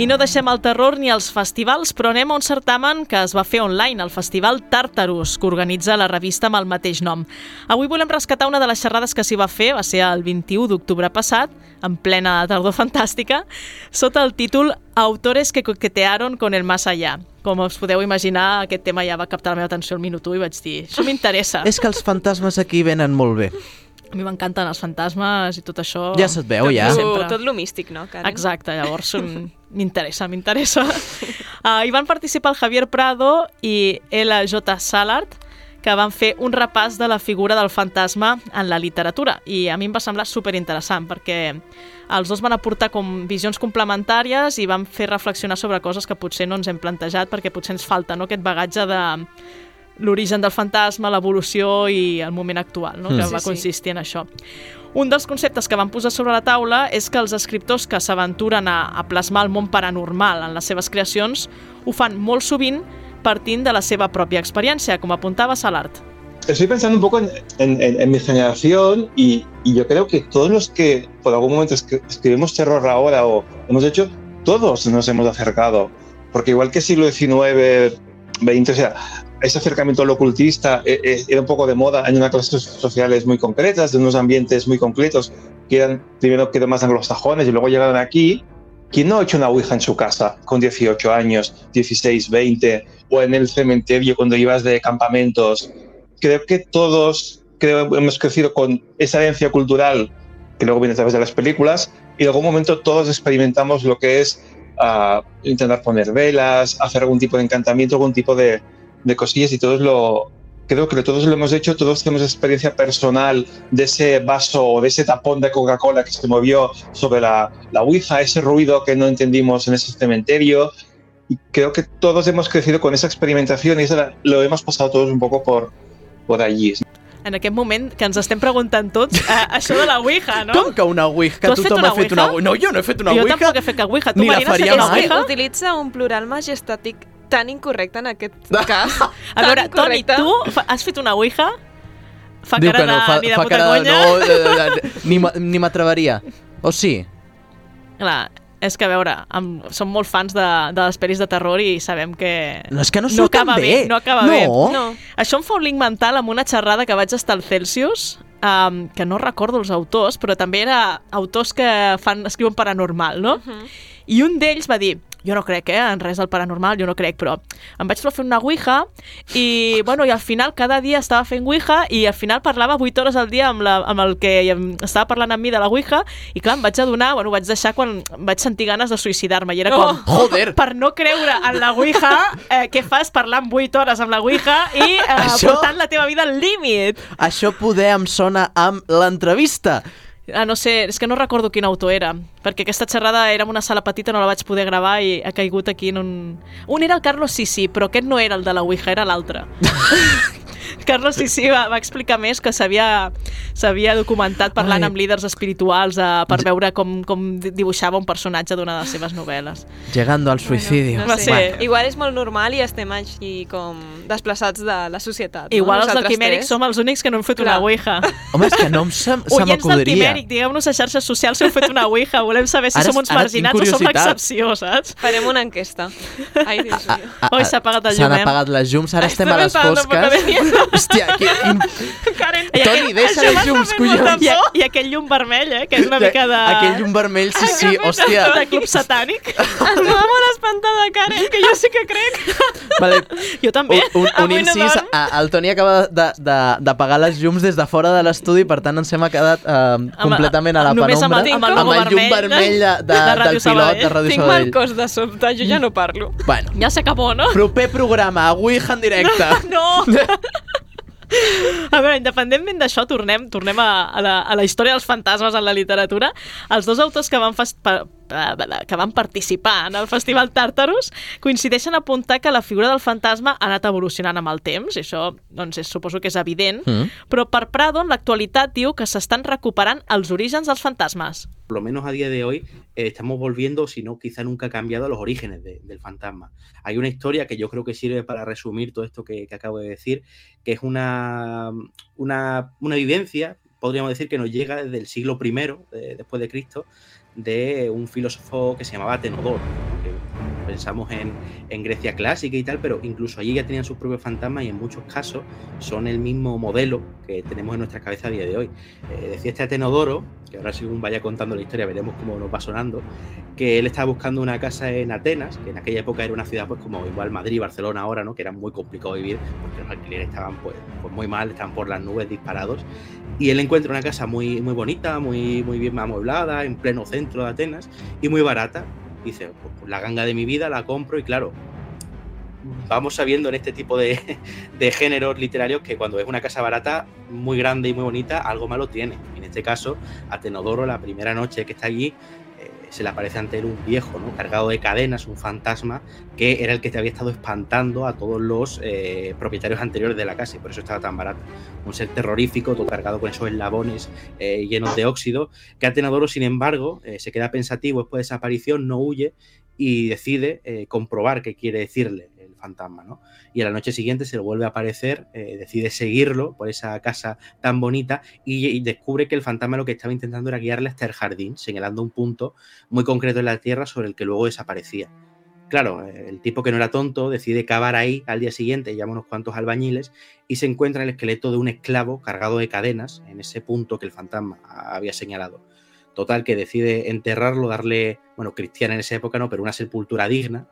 I no deixem el terror ni els festivals, però anem a un certamen que es va fer online, el Festival Tartarus, que organitza la revista amb el mateix nom. Avui volem rescatar una de les xerrades que s'hi va fer, va ser el 21 d'octubre passat, en plena tardor fantàstica, sota el títol Autores que coquetearon con el más allá. Com us podeu imaginar, aquest tema ja va captar la meva atenció al minut 1 i vaig dir, això m'interessa. És que els fantasmes aquí venen molt bé. A mi m'encanten els fantasmes i tot això. Ja se't veu, tot, ja. lo- Sempre. tot lo místic, no, Karen? Exacte, llavors um, m'interessa, m'interessa. Uh, hi van participar el Javier Prado i L.J. Sallard, que van fer un repàs de la figura del fantasma en la literatura. I a mi em va semblar superinteressant, perquè els dos van aportar com visions complementàries i van fer reflexionar sobre coses que potser no ens hem plantejat, perquè potser ens falta no, aquest bagatge de l'origen del fantasma, l'evolució i el moment actual, no? que Sí, va sí. consistir en això. Un dels conceptes que van posar sobre la taula és que els escriptors que s'aventuren a, a plasmar el món paranormal en les seves creacions ho fan molt sovint partint de la seva pròpia experiència, com apuntava Salart. Estoy pensando un poco en, en- en- en mi generación y, y yo creo que todos los que por algún momento escri- escribimos terror ahora o hemos hecho, todos nos hemos acercado. Porque igual que siglo XIX, XX, o sea, ese acercamiento al ocultista eh, eh, era un poco de moda en unas clases sociales muy concretas, de unos ambientes muy concretos, que eran primero que eran más anglosajones y luego llegaron aquí. ¿Quién no ha hecho una Ouija en su casa con 18 años, 16, 20, o en el cementerio cuando ibas de campamentos? creo que todos creo hemos crecido con esa herencia cultural que luego viene a través de las películas y en algún momento todos experimentamos lo que es uh, intentar poner velas, hacer algún tipo de encantamiento, algún tipo de, de cosillas y todos lo, creo que todos lo hemos hecho, todos tenemos experiencia personal de ese vaso o de ese tapón de Coca-Cola que se movió sobre la, la Ouija, ese ruido que no entendimos en ese cementerio. Y creo que todos hemos crecido con esa experimentación y eso lo hemos pasado todos un poco por, por allí. En aquest moment que ens estem preguntant tots eh, això de la Ouija, no? Com que una Ouija? Que Tu has fet tothom una ha fet una Ouija? No, jo no he fet una jo Ouija. tampoc he fet cap Ouija. Tu, Ni la Marina, has faria fet una mai. Ouija? utilitza un plural majestàtic tan incorrecte en aquest cas. A veure, tan Toni, tu has fet una Ouija? Fa Diu cara no, de, fa, ni de fa puta cara de conya. no, de, de, de, ni ni m'atreveria. O sí? Clar, és que a veure, amb, som molt fans de, de les pel·lis de terror i sabem que No, és que no no surten acaba bé. No acaba No. bé. No. Això em fa un link mental amb una xerrada que vaig estar al Celsius, um, que no recordo els autors, però també era autors que fan, escriuen paranormal, no? I un d'ells va dir, jo no crec, eh, en res del paranormal, jo no crec, però em vaig fer una ouija i, bueno, i al final cada dia estava fent ouija i al final parlava 8 hores al dia amb, la, amb el que estava parlant amb mi de la ouija i clar, em vaig adonar, bueno, ho vaig deixar quan vaig sentir ganes de suïcidar-me i era com, Oh, joder. per no creure en la ouija, eh, què fas parlant 8 hores amb la ouija i eh, Això- portant la teva vida al límit? Això poder em sona amb l'entrevista. Ah, no sé, és que no recordo quin autor era, perquè aquesta xerrada era en una sala petita, no la vaig poder gravar i ha caigut aquí en un... Un era el Carlos Sissi, però aquest no era el de la Ouija, era l'altre. Carlos Sissi va, va explicar més que s'havia documentat parlant Ai. amb líders espirituals eh, per veure com, com di- dibuixava un personatge d'una de les seves novel·les. Llegando al suicidio. No Va sé. ser- Igual és molt normal i estem així com desplaçats de la societat. Igual no? els del Nosaltres Quimèric som els únics que no hem fet una Clar. Ouija. Home, és que no em se, se Oients del m'acudiria. Quimèric, digueu-nos a xarxes socials si heu fet una Ouija. Volem saber si Ara- som uns marginats o som l'excepció, saps? Farem una enquesta. Ai, Dios mío. Oi, s'ha apagat el S'han llum, eh? apagat les llums, ara Ai, estem a les fosques. Hòstia, qui, quin... Karen, Toni, deixa les llums, collons. I, i aquell llum vermell, eh? Que és una mica de... Aquell llum vermell, sí, sí, hòstia. De club satànic. estava molt espantada, Karen, que jo sí que crec. Vale, Jo també. un, un, un Avui no incís, dorm. a- el Toni acaba de- de- d'apagar les llums des de fora de l'estudi, per tant ens hem quedat eh, completament a la només amb penombra. el- amb el amb el llum vermell vermell de, de, de del pilot Sabadell. de Ràdio Tinc mal Sabadell. cos de sobte, jo ja no parlo. Bueno, Ja s'acabó, no? proper programa, Ouija en directe. No! A veure, independentment d'això, tornem, tornem a, a, la, a la història dels fantasmes en la literatura. Els dos autors que van, pa, que van participar en el Festival Tàrtarus coincideixen a apuntar que la figura del fantasma ha anat evolucionant amb el temps, i això doncs, és, suposo que és evident, Mm. però per Prado, en l'actualitat, diu que s'estan recuperant els orígens dels fantasmes. por lo menos a día de hoy, eh, estamos volviendo, si no, quizá nunca ha cambiado los orígenes de- del fantasma. Hay una historia que yo creo que sirve para resumir todo esto que, que acabo de decir, que es una, una, una vivencia, podríamos decir, que nos llega desde el siglo I de- después de Cristo, de un filósofo que se llamaba Tenodoro. Pensamos en, en Grecia clásica y tal, pero incluso allí ya tenían sus propios fantasmas y en muchos casos son el mismo modelo que tenemos en nuestra cabeza a día de hoy. Eh, decía este Atenodoro, que ahora según vaya contando la historia veremos cómo nos va sonando, que él estaba buscando una casa en Atenas, que en aquella época era una ciudad pues como igual Madrid, Barcelona ahora, ¿no? Que era muy complicado vivir porque los alquileres estaban pues, pues muy mal, estaban por las nubes disparados. Y él encuentra una casa muy, muy bonita, muy, muy bien amueblada, en pleno centro de Atenas y muy barata. Dice, pues, pues, la ganga de mi vida la compro y claro, vamos sabiendo en este tipo de, de géneros literarios que cuando es una casa barata, muy grande y muy bonita, algo malo tiene. En este caso, a Tenodoro, la primera noche que está allí, se le aparece ante él un viejo, ¿no? cargado de cadenas, un fantasma, que era el que te había estado espantando a todos los eh, propietarios anteriores de la casa, y por eso estaba tan barato. Un ser terrorífico, todo cargado con esos eslabones eh, llenos de óxido, que a Tenodoro, sin embargo, eh, se queda pensativo después de esa aparición, no huye y decide comprobar qué quiere decirle el fantasma, ¿no? Y a la noche siguiente se le vuelve a aparecer, eh, decide seguirlo por esa casa tan bonita y, descubre que el fantasma lo que estaba intentando era guiarle hasta el jardín, señalando un punto muy concreto en la tierra sobre el que luego desaparecía. Claro, eh, el tipo que no era tonto decide cavar ahí al día siguiente, llama unos cuantos albañiles y se encuentra el esqueleto de un esclavo cargado de cadenas en ese punto que el fantasma había señalado. Total, que decide enterrarlo, darle, bueno, cristiana en esa época no, pero una sepultura digna.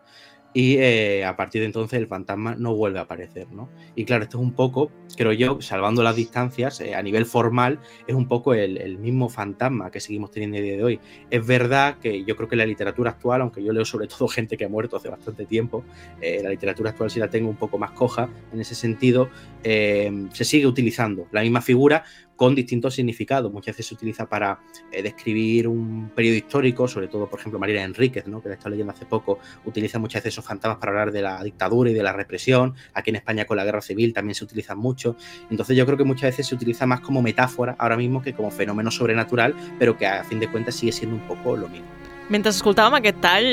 Y eh, a partir de entonces el fantasma no vuelve a aparecer, ¿no? Y claro, esto es un poco, creo yo, salvando las distancias, eh, a nivel formal, es un poco el, mismo fantasma que seguimos teniendo a día de hoy. Es verdad que yo creo que la literatura actual, aunque yo leo sobre todo gente que ha muerto hace bastante tiempo, eh, la literatura actual sí la tengo un poco más coja en ese sentido, se sigue utilizando la misma figura, con distintos significados. Muchas veces se utiliza para eh, describir un periodo histórico, sobre todo, por ejemplo, María Enríquez, ¿no? que la estado leyendo hace poco, utiliza muchas veces esos fantasmas para hablar de la dictadura y de la represión. Aquí en España con la guerra civil también se utilizan mucho. Entonces yo creo que muchas veces se utiliza más como metáfora ahora mismo que como fenómeno sobrenatural, pero que a fin de cuentas sigue siendo un poco lo mismo. Mentre escoltàvem aquest tall,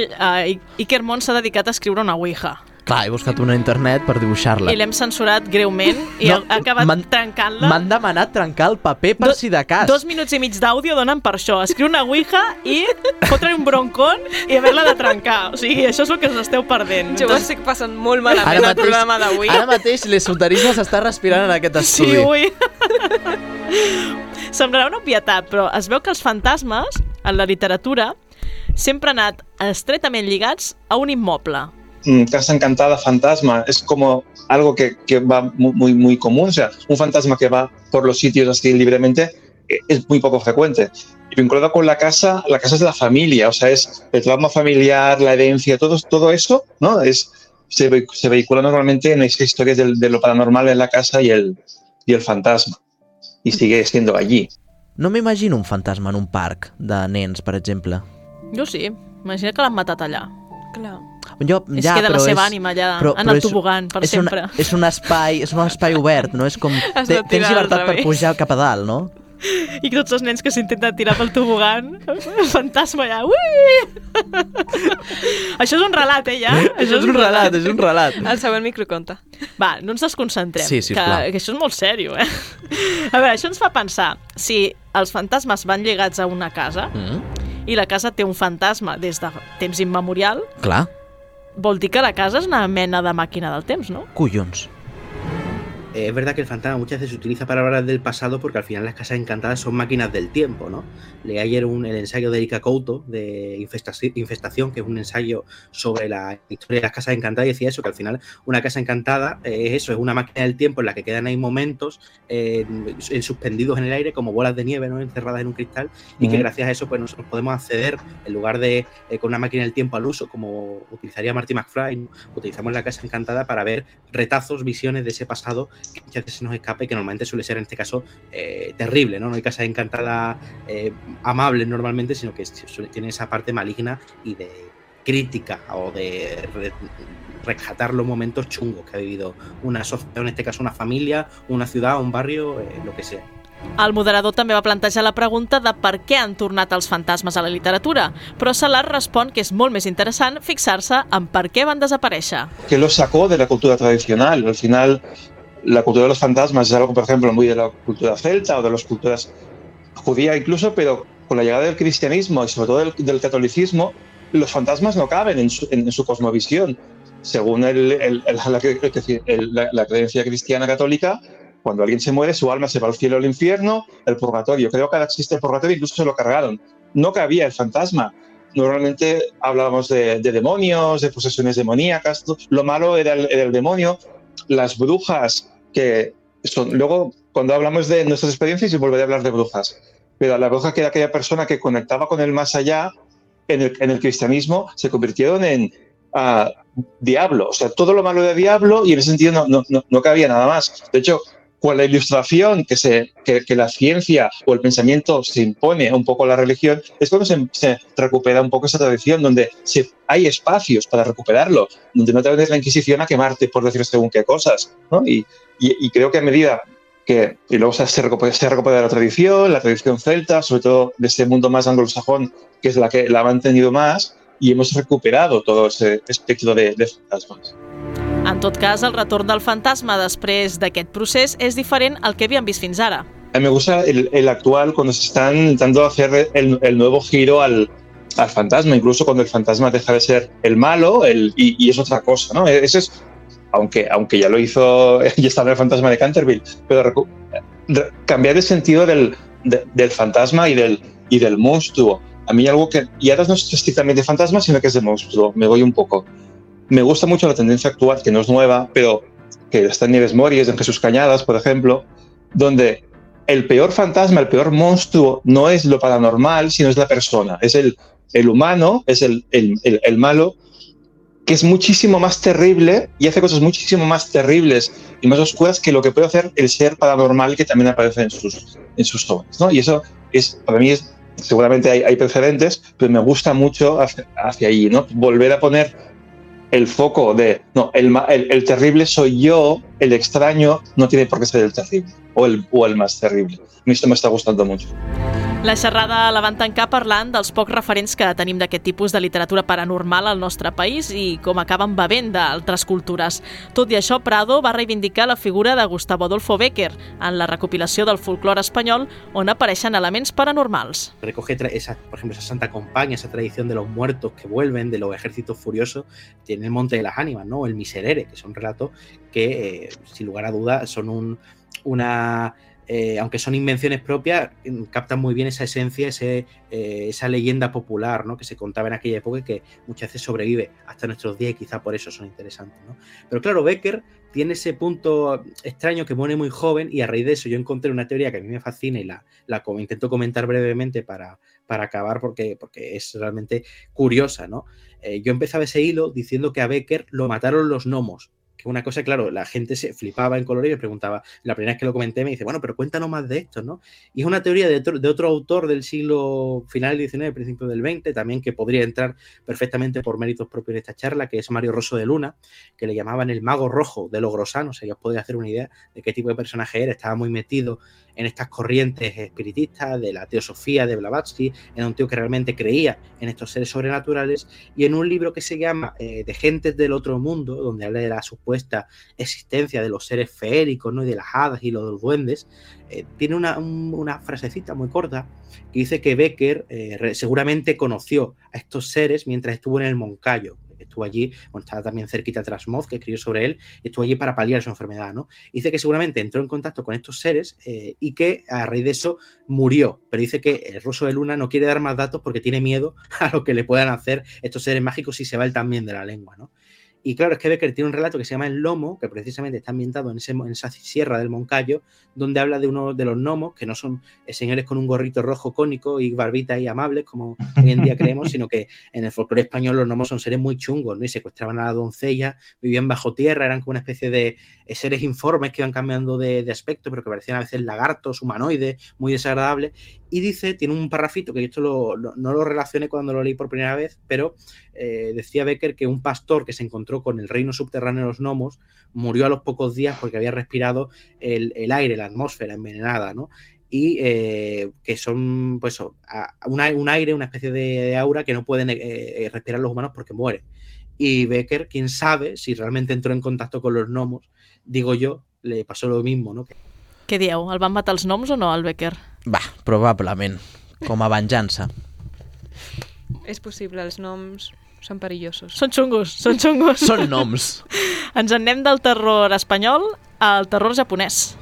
Iker Mont s'ha dedicat a escriure una ouija. Clar, he buscat una internet per dibuixar-la. I l'hem censurat greument i no, ha acabat trencant-la. M'han demanat trencar el paper per Do, si de cas. Dos minuts i mig d'àudio donen per això. Escriu una ouija i fotre un broncón i haver-la de trencar. O sigui, això és el que us esteu perdent. Jo ho estic passant molt malament ara mateix, el programa d'avui. Ara mateix l'esoterisme s'està respirant en aquest estudi. Sí, ui. Sembrarà una obvietat, però es veu que els fantasmes, en la literatura, sempre han anat estretament lligats a un immoble. Mm, casa encantada, fantasma, es como algo que, que, va muy, muy común. O sea, un fantasma que va por los sitios así libremente eh, es muy poco frecuente. Y vinculado con la casa, la casa es la familia, o sea, es el trauma familiar, la herencia, todo, todo eso, ¿no? Es, se, se vehicula normalmente en esas historias de, de, lo paranormal en la casa y el, y el fantasma. Y sigue siendo allí. No m'imagino un fantasma en un parc de nens, per exemple. Jo sí. Imagina que l'han matat allà. Clar. Jo, es ja, queda la però seva és, ànima allà però, en però el tobogan per és sempre. Una, és un espai, és un espai obert, no? És com... Te, tens llibertat per pujar cap a dalt, no? I tots els nens que s'intenten tirar pel tobogan, el fantasma allà, ui! Això és un relat, eh, ja? Això és un relat, és un relat. El següent microconte. Va, no ens desconcentrem, Sí, que, que això és molt sèrio, eh? A veure, això ens fa pensar, si els fantasmes van lligats a una casa Mm, i la casa té un fantasma des de temps immemorial, clar, vol dir que la casa és una mena de màquina del temps, no? collons. Es verdad que el fantasma muchas veces se utiliza para hablar del pasado porque al final las casas encantadas son máquinas del tiempo, ¿no? Leí ayer un, el ensayo de Erika Couto de Infestaci- Infestación, que es un ensayo sobre la historia de las casas encantadas y decía eso, que al final una casa encantada es eso, es una máquina del tiempo en la que quedan ahí momentos eh, en- suspendidos en el aire como bolas de nieve, ¿no? Encerradas en un cristal y que gracias a eso pues nosotros podemos acceder en lugar de eh, con una máquina del tiempo al uso como utilizaría Marty McFly, ¿no? utilizamos la casa encantada para ver retazos, visiones de ese pasado que muchas veces se nos escapa y que normalmente suele ser en este caso eh, terrible, ¿no? No hay casas encantadas eh, amables normalmente, sino que suele- tiene esa parte maligna y de crítica o de re- rescatar los momentos chungos que ha vivido una sociedad, en este caso una familia, una ciudad, un barrio, eh, lo que sea. El moderador també va plantejar la pregunta de per què han tornat els fantasmes a la literatura, però Salar respon que és molt més interessant fixar-se en per què van desaparèixer. que lo sacó de la cultura tradicional. Al final, la cultura de los fantasmas es algo, por ejemplo, muy de la cultura celta o de las culturas judía incluso, pero con la llegada del cristianismo y sobre todo del, del catolicismo, los fantasmas no caben en su, en- su cosmovisión. Según el- el- el- la, la- creencia cristiana católica, cuando alguien se muere, su alma se va al cielo o al infierno, el purgatorio. Creo que ahora existe el purgatorio, incluso se lo cargaron. No cabía el fantasma. Normalmente hablábamos de, de demonios, de posesiones demoníacas. Lo malo era el, era el demonio. Las brujas, que son. Luego, cuando hablamos de nuestras experiencias, y volveré a hablar de brujas. Pero la bruja, que era aquella persona que conectaba con el más allá, en el, en el cristianismo, se convirtieron en ah, diablo. O sea, todo lo malo de diablo, y en ese sentido no, no, no, no cabía nada más. De hecho, con la ilustración que, se, que, que la ciencia o el pensamiento se impone un poco a la religión, es cuando se, se recupera un poco esa tradición, donde se, hay espacios para recuperarlo, donde no te vendes la Inquisición a quemarte por decir según qué cosas. ¿no? Y, y, y creo que a medida que y luego se, se, recupera, la tradición, la tradición celta, sobre todo de este mundo más anglosajón, que es la que la ha mantenido más, y hemos recuperado todo ese espectro de, de fantasmas. En tot cas, el retorn del fantasma després d'aquest procés és diferent al que havíem vist fins ara. A mí me gusta el, el actual cuando se están intentando hacer el, el nuevo giro al, al fantasma, incluso cuando el fantasma deja de ser el malo el, y, y es otra cosa, ¿no? Ese es, aunque, aunque ya lo hizo, ya estaba en el fantasma de Canterville, pero cambiar el sentido del, de- del fantasma y del, y del monstruo. A mí algo que ya no es estrictamente fantasma, sino que es de monstruo, me voy un poco. me gusta mucho la tendencia actual, que no es nueva, pero que está en Nieves Mories, en Jesús Cañadas, por ejemplo, donde el peor fantasma, el peor monstruo no es lo paranormal, sino es la persona, es el, el humano, es el, el, el malo, que es muchísimo más terrible y hace cosas muchísimo más terribles y más oscuras que lo que puede hacer el ser paranormal que también aparece en sus, en sus obras. ¿no? Y eso es, para mí, es, seguramente hay, hay precedentes, pero me gusta mucho hacia, allí, ¿no? volver a poner el foco de, no, el, el, el terrible soy yo, el extraño no tiene por qué ser el terrible o el, o el más terrible. A mí esto me está gustando mucho. La xerrada la van tancar parlant dels pocs referents que tenim d'aquest tipus de literatura paranormal al nostre país i com acaben bevent d'altres cultures. Tot i això, Prado va reivindicar la figura de Gustavo Adolfo Bécquer en la recopilació del folclore espanyol on apareixen elements paranormals. recoge esa, por ejemplo, esa Santa Compañía, esa tradición de los muertos que vuelven, de los ejércitos furiosos, tiene el Monte de las Ánimas, ¿no? El Miserere, que son relatos que, eh, sin lugar a dudas, son un, una. eh, aunque son invenciones propias, mm, captan muy bien esa esencia, ese, eh, esa leyenda popular ¿no? que se contaba en aquella época y que muchas veces sobrevive hasta nuestros días y quizá por eso son interesantes. ¿no? Pero claro, Becker tiene ese punto extraño que pone muy joven y a raíz de eso yo encontré una teoría que a mí me fascina y la, la intento comentar brevemente para, para acabar porque, porque es realmente curiosa, ¿no? Eh, yo empezaba ese hilo diciendo que a Becker lo mataron los gnomos. Una cosa, claro, la gente se flipaba en color y me preguntaba, la primera vez que lo comenté me dice, bueno, pero cuéntanos más de esto, ¿no? Y es una teoría de otro, de otro autor del siglo final del XIX, principio del XX, también que podría entrar perfectamente por méritos propios en esta charla, que es Mario Rosso de Luna, que le llamaban el mago rojo de Logrosano, o sea, ya os podéis hacer una idea de qué tipo de personaje era, estaba muy metido en estas corrientes espiritistas de la teosofía de Blavatsky, era un tío que realmente creía en estos seres sobrenaturales y en un libro que se llama eh, De gentes del otro mundo, donde habla de la supuesta existencia de los seres feéricos ¿no? y de las hadas y los duendes, eh, tiene una, un- una frasecita muy corta que dice que Becker eh, seguramente conoció a estos seres mientras estuvo en el Moncayo. Estuvo allí, bueno, estaba también cerquita Trasmoz, que escribió sobre él, estuvo allí para paliar su enfermedad, ¿no? Dice que seguramente entró en contacto con estos seres eh, y que a raíz de eso murió. Pero dice que el ruso de Luna no quiere dar más datos porque tiene miedo a lo que le puedan hacer estos seres mágicos si se va él también de la lengua, ¿no? Y claro, es que Becker tiene un relato que se llama El Lomo, que precisamente está ambientado en, ese, en esa sierra del Moncayo, donde habla de uno de los gnomos, que no son eh, señores con un gorrito rojo cónico y barbita y amables, como hoy en día creemos, sino que en el folclore español los gnomos son seres muy chungos, ¿no? Y secuestraban a la doncella, vivían bajo tierra, eran como una especie de eh, seres informes que iban cambiando de, de aspecto, pero que parecían a veces lagartos, humanoides, muy desagradables. Y dice, tiene un parrafito que yo esto lo- lo- no lo relacioné cuando lo leí por primera vez, pero eh, decía Becker que un pastor que se encontró con el reino subterráneo de los gnomos murió a los pocos días porque había respirado el, el aire, la atmósfera envenenada, ¿no? Y eh, que son, pues, un, ai- un aire, una especie de, de aura que no pueden eh, respirar los humanos porque mueren. Y Becker, quién sabe si realmente entró en contacto con los gnomos, digo yo, le pasó lo mismo, ¿no? Què dieu? El van matar els noms o no, al Becker? Va, probablement. Com a venjança. És possible, els noms són perillosos. Són xungos, són xungos. Són noms. Ens en anem del terror espanyol al terror japonès.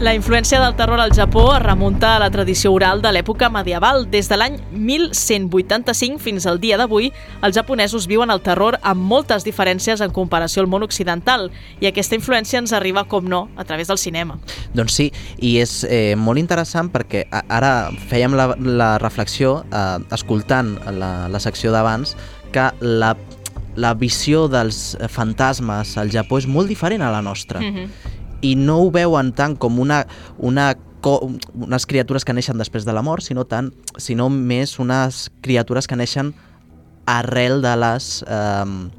La influència del terror al Japó es remunta a la tradició oral de l'època medieval. Des de l'any 1185 fins al dia d'avui, els japonesos viuen el terror amb moltes diferències en comparació al món occidental i aquesta influència ens arriba, com no, a través del cinema. Doncs sí, i és eh, molt interessant perquè ara fèiem la, la reflexió, eh, escoltant la, la secció d'abans, que la, la visió dels fantasmes al Japó és molt diferent a la nostra. Mm -hmm. I no ho veuen tant com una, una unes criatures que neixen després de la mort, sinó, tant, sinó més unes criatures que neixen arrel de les... Eh,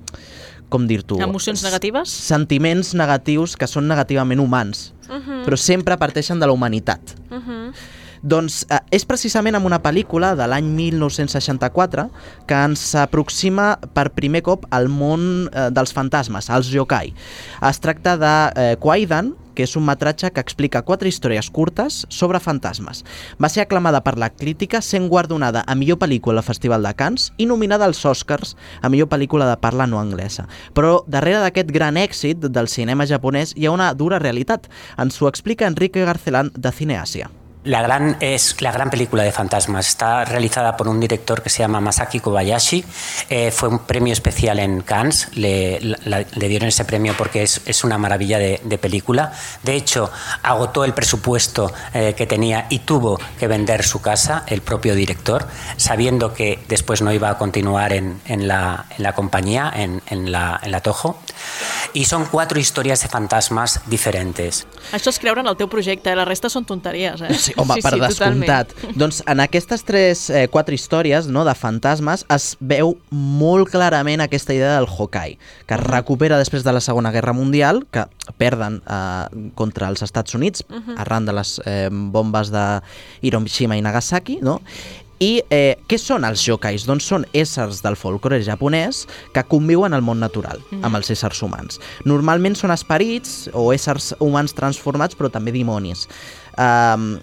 com dir-t'ho? Emocions negatives? sentiments negatius que són negativament humans, Uh -huh. però sempre parteixen de la humanitat. Uh -huh. Doncs eh, és precisament amb una pel·lícula de l'any 1964 que ens aproxima per primer cop al món eh, dels fantasmes, els yokai. Es tracta de eh, Kwaidan, que és un metratge que explica quatre històries curtes sobre fantasmes. Va ser aclamada per la crítica sent guardonada a millor pel·lícula al Festival de Cannes i nominada als Oscars a millor pel·lícula de parla no anglesa. Però darrere d'aquest gran èxit del cinema japonès hi ha una dura realitat. Ens ho explica Enrique Garcelán de Cineàsia. La gran, es la gran película de fantasmas. Está realizada por un director que se llama Masaki Kobayashi. Eh, fue un premio especial en Cannes. Le, la- le dieron ese premio porque es, es una maravilla de, de película. De hecho, agotó el presupuesto eh, que tenía y tuvo que vender su casa, el propio director, sabiendo que después no iba a continuar en, en la, en la compañía, en, en la, en la Toho. Y son cuatro historias de fantasmas diferentes. Això és creure en el teu projecte, eh? la resta són tonteries, eh? Sí, home, per descomptat. Doncs en aquestes tres, eh, quatre històries no, de fantasmes es veu molt clarament aquesta idea del Hawkeye, que es recupera després de la Segona Guerra Mundial, que perden eh, contra els Estats Units Mhm. arran de les eh, bombes de Hiroshima i Nagasaki, no? I eh, què són els yokais? Doncs són éssers del folklore japonès que conviuen al món natural, Mhm. amb els éssers humans. Normalment són esperits o éssers humans transformats, però també dimonis. Um,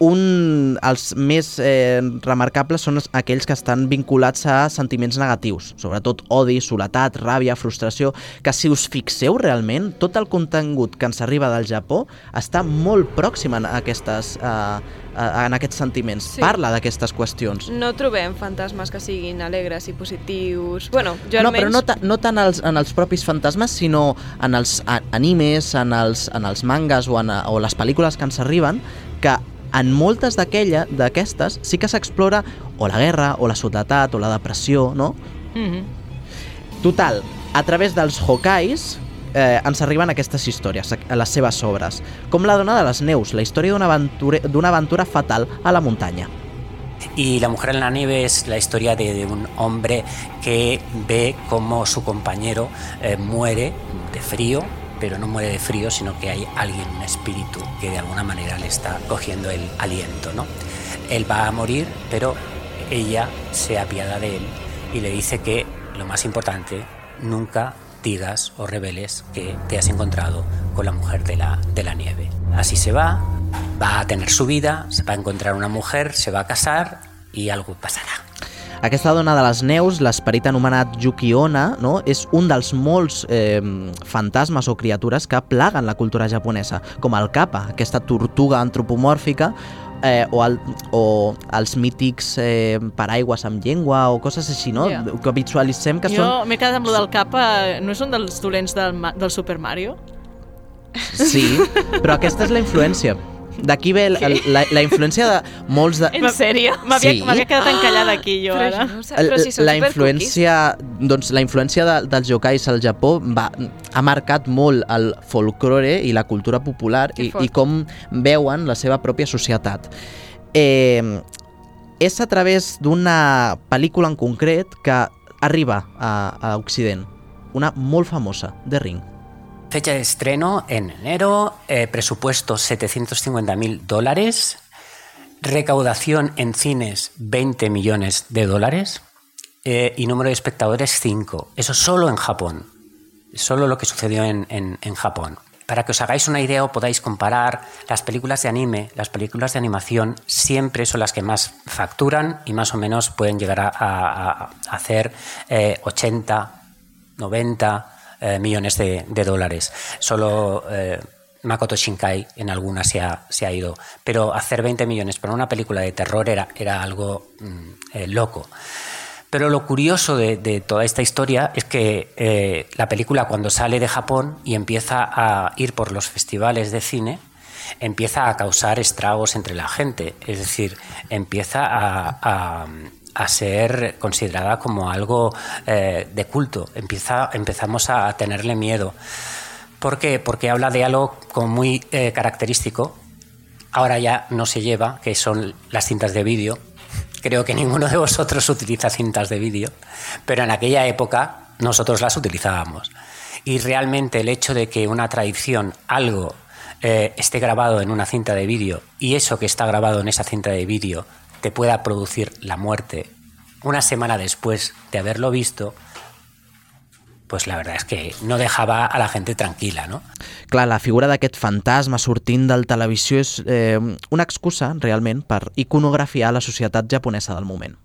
un, els més eh, remarcables són aquells que estan vinculats a sentiments negatius, sobretot odi, soledat, ràbia, frustració, que si us fixeu realment, tot el contingut que ens arriba del Japó està molt pròxim a aquestes, a, a, en aquests sentiments. Sí. Parla d'aquestes qüestions. No trobem fantasmes que siguin alegres i positius. Bueno, jo no, almenys... però no, ta, no tant els, en els propis fantasmes, sinó en els animes, en els, en els mangas o, en, o les pel·lícules que ens arriben, que en moltes d'aquella d'aquestes sí que s'explora o la guerra, o la soledat, o la depressió, no? Mm -hmm. Total, a través dels hokais eh, ens arriben aquestes històries, a les seves obres, com la dona de les neus, la història d'una aventura, d'una aventura fatal a la muntanya. Y La mujer en la nieve es la historia de, de un hombre que ve cómo su compañero eh, muere de frío, pero no muere de frío, sino que hay alguien, un espíritu, que de alguna manera le está cogiendo el aliento. ¿no? Él va a morir, pero ella se apiada de él y le dice que lo más importante, nunca digas o reveles que te has encontrado con la mujer de la, de la nieve. Así se va, va a tener su vida, se va a encontrar una mujer, se va a casar y algo pasará. Aquesta dona de les neus, l'esperit anomenat Yukiona, no? és un dels molts eh, fantasmes o criatures que plaguen la cultura japonesa, com el kappa, aquesta tortuga antropomòrfica, eh, o, el, o els mítics eh, paraigües amb llengua o coses així, no? Ja. Que visualitzem que jo són... m'he quedat amb lo del capa, no és un dels dolents del, del Super Mario? Sí, però aquesta és la influència. D'aquí ve el, el, la, la influència de molts de... En sèrio? M'havia Sí. m'havia quedat encallada aquí, jo, Però ara. no sé, però si són la supercookies. influència, doncs, la influència de, dels yokais al Japó va, ha marcat molt el folklore i la cultura popular i, i com veuen la seva pròpia societat. Eh, és a través d'una pel·lícula en concret que arriba a, a Occident, una molt famosa, The Ring. Fecha de estreno en enero, eh, presupuesto 750 mil dólares, recaudación en cines 20 millones de dólares eh, y número de espectadores 5. Eso solo en Japón, solo lo que sucedió en, en- en Japón. Para que os hagáis una idea o podáis comparar, las películas de anime, las películas de animación siempre son las que más facturan y más o menos pueden llegar a, hacer eh, 80, 90 eh, millones de, dólares. Solo eh, Makoto Shinkai en algunas se ha, se ha ido. Pero hacer 20 millones para una película de terror era, era algo mm, eh, loco. Pero lo curioso de, toda esta historia es que la película cuando sale de Japón y empieza a ir por los festivales de cine, empieza a causar estragos entre la gente. Es decir, empieza a- a ser considerada como algo eh, de culto. Empieza, empezamos a tenerle miedo. ¿Por qué? Porque habla de algo muy eh, característico. Ahora ya no se lleva, que son las cintas de vídeo. Creo que ninguno de vosotros utiliza cintas de vídeo, pero en aquella época nosotros las utilizábamos. Y realmente el hecho de que una tradición, algo, eh, esté grabado en una cinta de vídeo y eso que está grabado en esa cinta de vídeo te pueda producir la muerte una semana después de haberlo visto, pues la verdad es que no dejaba a la gente tranquila, ¿no? Clar, la figura d'aquest fantasma sortint del televisió és eh, una excusa, realment, per iconografiar la societat japonesa del moment.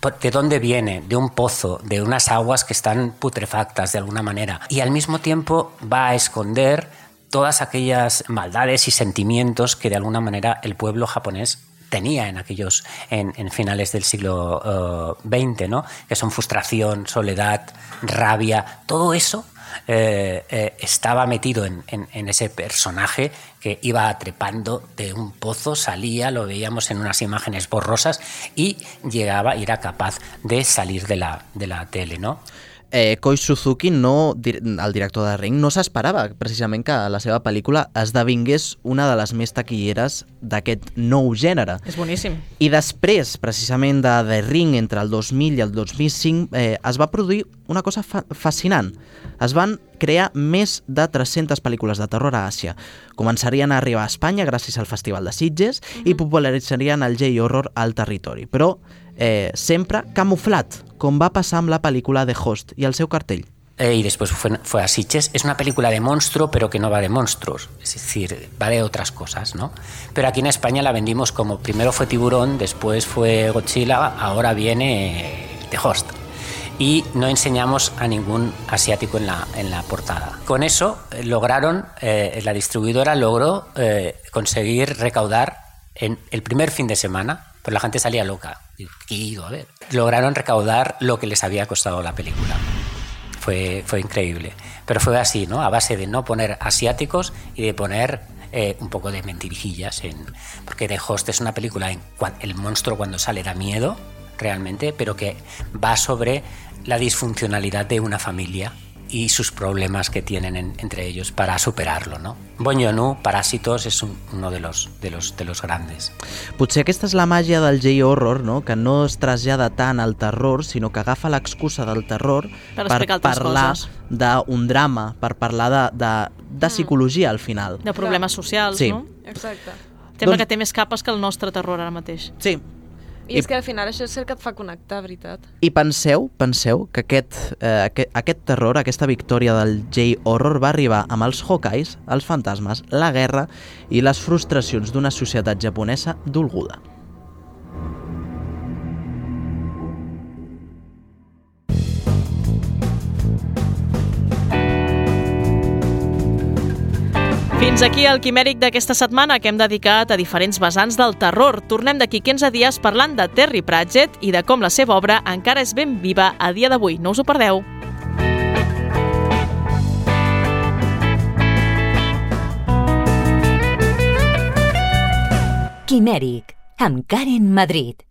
Por- ¿De dónde viene? De un pozo, de unas aguas que están putrefactas de alguna manera. Y al mismo tiempo va a esconder todas aquellas maldades y sentimientos que de alguna manera el pueblo japonés tenía en aquellos en, en finales del siglo XX, ¿no? que son frustración, soledad, rabia, todo eso eh, eh, estaba metido en, ese personaje que iba trepando de un pozo, salía, lo veíamos en unas imágenes borrosas y llegaba y era capaz de salir de la, de la tele, ¿no? Eh, Koi Suzuki, no, el director de Ring, no s'esperava precisament que la seva pel·lícula esdevingués una de les més taquilleres d'aquest nou gènere. És boníssim. I després, precisament, de The Ring, entre el 2000 i el 2005, eh, es va produir una cosa fa fascinant. Es van crear més de 300 pel·lícules de terror a Àsia. Començarien a arribar a Espanya gràcies al Festival de Sitges mm -hmm. i popularitzarien el J-horror al territori. Però eh, sempre camuflat, com va passar la pel·lícula de Host i el seu cartell. Eh, y después fue, fue, a Sitges. Es una película de monstruo, pero que no va de monstruos. Es decir, va de otras cosas, ¿no? Pero aquí en España la vendimos como primero fue Tiburón, después fue Godzilla, ahora viene The Host. Y no enseñamos a ningún asiático en la, en la portada. Con eso eh, lograron, eh, la distribuidora logró eh, conseguir recaudar en el primer fin de semana, pero la gente salía loca. ¿Qué ido a ver? Lograron recaudar lo que les había costado la película. Fue, fue increíble. Pero fue así, ¿no? A base de no poner asiáticos y de poner eh, un poco de mentirijillas. En, porque The Host es una película en el monstruo cuando sale da miedo, realmente, pero que va sobre la disfuncionalidad de una familia y sus problemas que tienen en, entre ellos para superarlo. No? Bonyonu, Parásitos, és un, uno de los, de, los, de los grandes. Potser aquesta és la màgia del J-horror, no? que no es trasllada tant al terror, sinó que agafa l'excusa del terror per, per parlar d'un drama, per parlar de, de, de mm. psicologia al final. De problemes socials, sí. no? Exacte. Sembla doncs... que té més capes que el nostre terror ara mateix. Sí, i, I és que al final això és el que et fa connectar, veritat. I penseu, penseu que aquest, eh, aquest, aquest terror, aquesta victòria del J-horror va arribar amb els Hokais, els fantasmes, la guerra i les frustracions d'una societat japonesa dolguda. Fins aquí el quimèric d'aquesta setmana que hem dedicat a diferents vessants del terror. Tornem d'aquí 15 dies parlant de Terry Pratchett i de com la seva obra encara és ben viva a dia d'avui. No us ho perdeu. Quimèric, amb Karen Madrid.